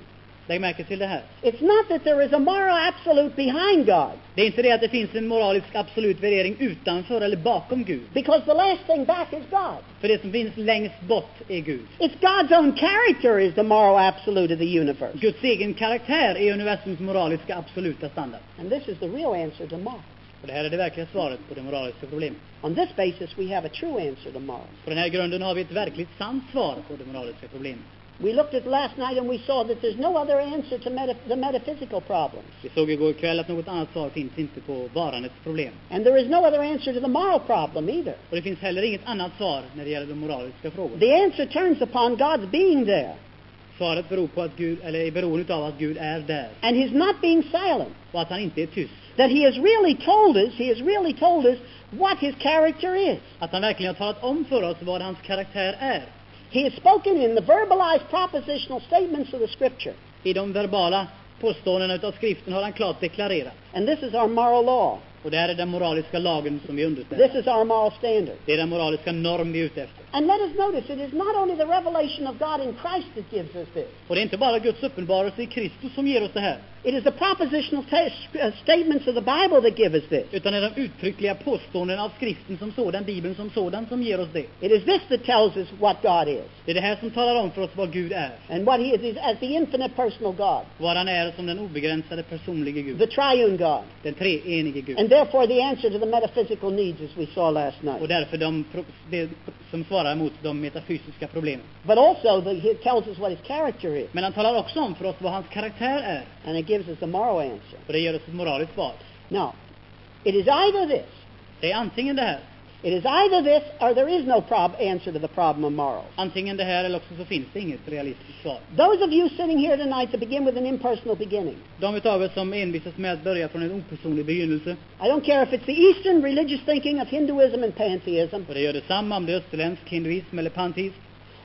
S3: Lägg märke till det här.
S2: It's not that there is a moral absolute behind God.
S3: Det är inte det att det finns en moralisk absolut värdering utanför eller bakom Gud.
S2: Because the last thing back is God.
S3: För det som finns längst bort är Gud.
S2: It's God's own character is the moral absolute of the universe.
S3: Guds egen karaktär är universums moraliska absoluta standard.
S2: And this is the real answer to morals.
S3: Och det här är det verkliga svaret på det moraliska problemet.
S2: On this basis, we have a true answer to morals.
S3: På den här grunden har vi ett verkligt sant svar på det moraliska problemet.
S2: We looked at last night and we saw that there's no other answer to meta- the metaphysical problems.
S3: Vi såg igår kväll att något annat svar finns inte på varandets problem.
S2: And there is no other answer to the moral problem either.
S3: Och det finns heller inget annat svar när det gäller de moraliska frågorna.
S2: The answer turns upon God's being there.
S3: Svaret beror på att Gud, eller är beroende av att Gud är där.
S2: And His not being silent.
S3: Och att han inte är tyst.
S2: That He has really told us, He has really told us what His character is.
S3: Att han verkligen har talat om för oss vad hans karaktär är.
S2: He has spoken in the verbalized propositional statements of the Scripture.
S3: I de verbala påståendena utav skriften har han klart deklarerat.
S2: And this is our moral law.
S3: Och det här är den moraliska lagen som vi underställer.
S2: This is our moral standard.
S3: Det är den moraliska norm vi är ute efter.
S2: And let us notice, it is not only the revelation of God in Christ that gives us this.
S3: Och det är inte bara Guds uppenbarelse i Kristus som ger oss det här.
S2: It is the propositional uh, statements of the Bible that give us this.
S3: Utan det är de uttryckliga påståendena av skriften som sådan, Bibeln som sådan, som ger oss det.
S2: It is this that tells us what God is
S3: Det är det här som talar om för oss vad Gud är.
S2: and what He is as the infinite personal God,
S3: Vad han är som den obegränsade personlige Gud.
S2: the triune God.
S3: Den treenige Gud.
S2: And therefore the answer to the metaphysical needs as we saw last
S3: Och
S2: night.
S3: därför de, det som svarar mot de metafysiska problemen.
S2: But also the, it tells us what his character is,
S3: Men han talar också om för oss vad hans karaktär är.
S2: and it gives us the moral answer.
S3: Och det ger oss ett moraliskt svar.
S2: Now, it is either this,
S3: Det är antingen det här,
S2: it is either this, or there is no prob- answer to the problem of morals.
S3: antingen det här eller också så finns det inget realistiskt svar.
S2: Those of you sitting here tonight to begin with an impersonal beginning,
S3: De utav er som envisas med att börja från en opersonlig begynnelse,
S2: I don't care if it's the Eastern religious thinking of Hinduism and pantheism,
S3: och det gör detsamma om det är österländsk hinduism eller panteism,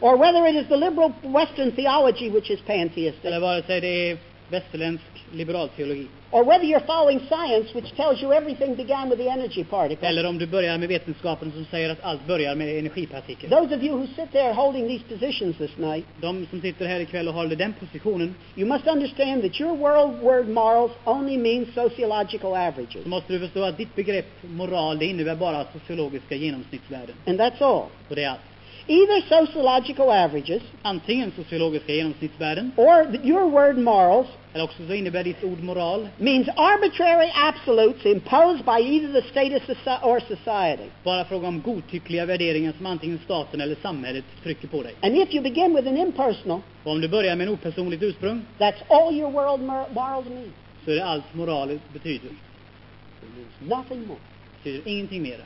S2: or whether it is the liberal Western theology which is pantheistic,
S3: eller vare sig det är västerländsk liberal teologi,
S2: or whether you're following science which tells you everything began with the energy particle.
S3: eller om du börjar med vetenskapen som säger att allt börjar med energipartikeln.
S2: Those of you who sit there holding these positions this night,
S3: De som sitter här ikväll och håller den positionen,
S2: you must understand that your world word morals only means sociological averages.
S3: så måste du förstå att ditt begrepp moral, det innebär bara sociologiska genomsnittsvärden.
S2: And that's all.
S3: Och det är allt.
S2: Either sociological averages
S3: Antingen sociologiska genomsnittsvärden,
S2: or your word morals
S3: eller också så innebär ditt ord moral
S2: means arbitrary absolutes imposed by either the state or soci- or society.
S3: bara fråga om godtyckliga värderingar som antingen staten eller samhället trycker på dig.
S2: And if you begin with an impersonal,
S3: Och om du börjar med en opersonligt ursprung,
S2: that's all your world mor- morals mean.
S3: så är det allt moral betyder.
S2: It means nothing more.
S3: betyder ingenting mera.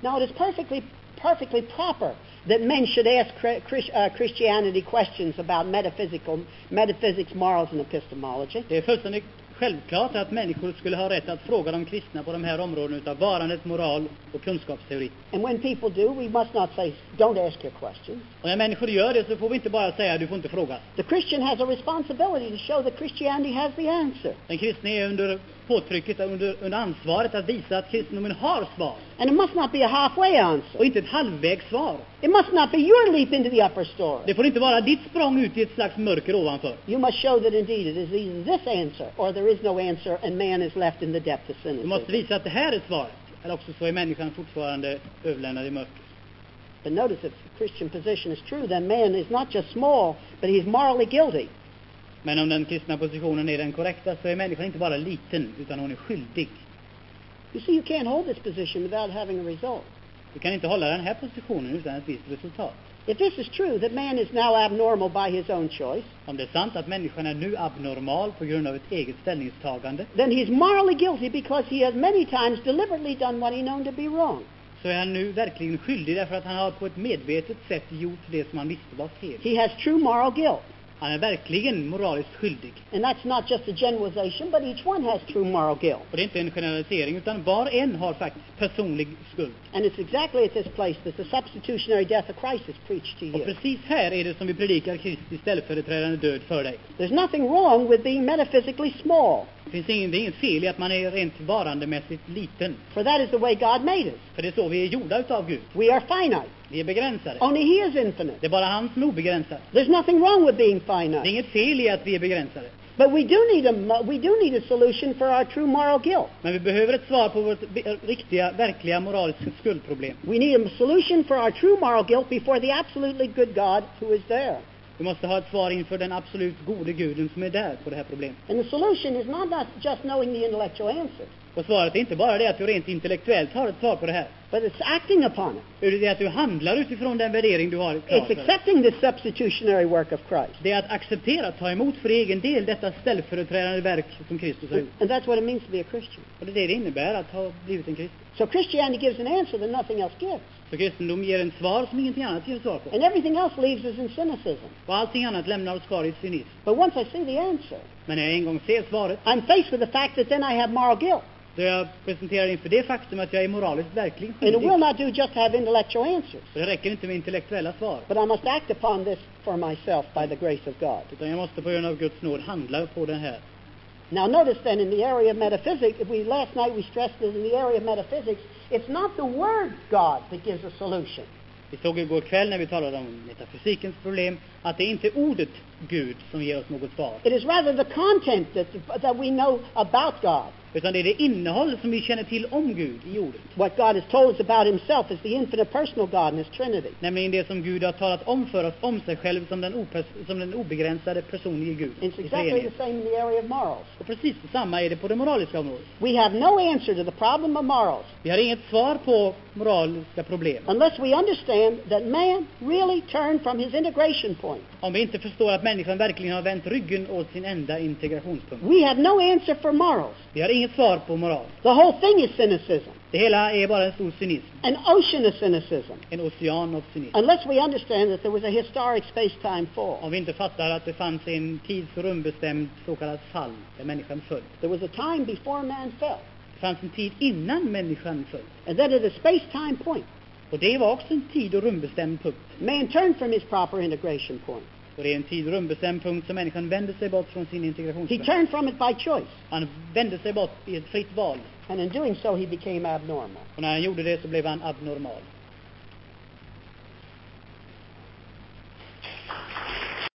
S2: Now, it is perfectly, perfectly proper that men should ask uh, Christianity questions about metaphysical, metaphysics, morals, and epistemology.
S3: Det är fullständigt självklart att människor skulle ha rätt att fråga de kristna på de här områdena utav varandet, moral och kunskapsteori.
S2: And when people do, we must not say, don't ask your questions.
S3: Och när människor gör det så får vi inte bara säga du får inte fråga.
S2: The Christian has a responsibility to show that Christianity has the answer.
S3: Den kristne är under påtrycket, under, under ansvaret att visa att kristendomen har svar.
S2: And it must not be a halfway answer.
S3: Och inte ett halvvägssvar.
S2: It must not be your leap into the upper story.
S3: Det får inte vara ditt språng ut i ett slags mörker ovanför.
S2: You must show that indeed it is either this answer or there is no answer and man is left in the depth of
S3: Du måste visa att det här är svaret. Eller också så är människan fortfarande överlämnad i mörker.
S2: But notice if the Christian position is true, then man is not just small, but he's morally guilty.
S3: Men om den kristna positionen är den korrekta så är människan inte bara liten, utan hon är skyldig.
S2: You see, you can't hold this position without having a result.
S3: Du kan inte hålla den här positionen utan ett visst resultat.
S2: If this is true, that man is now abnormal by his own choice,
S3: Om det är sant att människan är nu abnormal på grund av ett eget ställningstagande,
S2: then he's morally guilty because he has many times deliberately done what he known to be wrong.
S3: så är han nu verkligen skyldig därför att han har på ett medvetet sätt gjort det som han visste var fel.
S2: He has true moral guilt.
S3: Han är verkligen moraliskt skyldig.
S2: And that's not just a generalization, but each one has true moral guilt.
S3: Och det är inte en generalisering, utan var och en har faktiskt personlig skuld.
S2: And it's exactly at this place that the substitutionary death of Christ is preached to
S3: Och
S2: you.
S3: precis här är det som vi predikar Kristi ställföreträdande död för dig.
S2: There's nothing wrong with being metaphysically small,
S3: Det finns ingen, det är inget fel i att man är rent varandemässigt liten.
S2: for that is the way God made us.
S3: För det är så vi är gjorda utav Gud.
S2: We are finite.
S3: Vi är begränsade.
S2: Only He is infinite.
S3: Det är bara han som är obegränsad.
S2: There's nothing wrong with being
S3: Det är
S2: finite.
S3: inget fel i att vi är begränsade.
S2: But we do need a we do need a solution for our true moral guilt.
S3: Men vi behöver ett svar på vårt riktiga, verkliga moraliska skuldproblem.
S2: We need a solution for our true moral guilt before the absolutely good God who is there.
S3: Vi måste ha ett svar inför den absolut gode guden som är där på det här problemet.
S2: And the solution is not, just knowing the intellectual answer,
S3: Och svaret är inte bara det att du rent intellektuellt har ett svar på det här.
S2: but it's acting upon it.
S3: Utan det är att du handlar utifrån den värdering du har
S2: It's accepting the substitutionary work of Christ.
S3: Det är att acceptera, ta emot för egen del detta ställföreträdande verk som Kristus har gjort.
S2: And that's what it means to be a Christian.
S3: Och det är det det innebär att ha blivit en kristen.
S2: So Christianity gives an answer that nothing else gives.
S3: Så kristendom ger en svar som ingenting annat ger svar på.
S2: And everything else leaves us in cynicism.
S3: Och allting annat lämnar oss kvar i cynism.
S2: But once I see the answer,
S3: Men när jag en gång ser svaret,
S2: I'm faced with the fact that then I have moral guilt.
S3: Då jag presenterar inför det faktum att jag är moraliskt verkligen
S2: And it
S3: skyldig.
S2: will not do just to have intellectual answers.
S3: Så det räcker inte med intellektuella svar.
S2: But I must act upon this for myself by the grace of God.
S3: Utan jag måste på grund av Guds nåd handla på det här.
S2: Now notice then in the area of metaphysics, we last night we stressed that in the area of metaphysics, it's not the word God that gives a solution.
S3: Vi såg igår kväll när vi talade om metafysikens problem att det är inte ordet Gud som ger oss något svar.
S2: It is rather the content that, that we know about God.
S3: Utan det är det innehåll som vi känner till om Gud i ordet.
S2: What God has told us about himself is the infinite personal God in his Trinity.
S3: Nämligen det som Gud har talat om för oss om sig själv som den, som den obegränsade personlige Gud.
S2: It's exactly the same in the area of morals.
S3: Och precis detsamma är det på det moraliska området.
S2: We have no answer to the problem of morals
S3: Vi har inget svar på moraliska problem.
S2: unless we understand that man really turned from his integration point.
S3: Om vi inte förstår att människan verkligen har vänt ryggen åt sin enda integrationspunkt.
S2: We have no answer for morals.
S3: Vi har inget svar på moral.
S2: The whole thing is cynicism,
S3: Det hela är bara en stor cynism.
S2: an ocean of cynicism,
S3: En ocean av cynism.
S2: unless we understand that there was a historic space-time fall.
S3: Om vi inte fattar att det fanns en tids och rumbestämd så kallad fall där människan föll.
S2: There was a time before man fell,
S3: Det fanns en tid innan människan föll.
S2: and then at a space-time point,
S3: Och det var också en tid och rumbestämd punkt.
S2: man turned from his proper integration point.
S3: Och det är en tid och rumbestämd punkt som människan vände sig bort från sin
S2: He
S3: integrationspunkt.
S2: turned from it by choice,
S3: Han vände sig bort i ett fritt val.
S2: and in doing so, he became abnormal.
S3: Och när han gjorde det så blev han abnormal.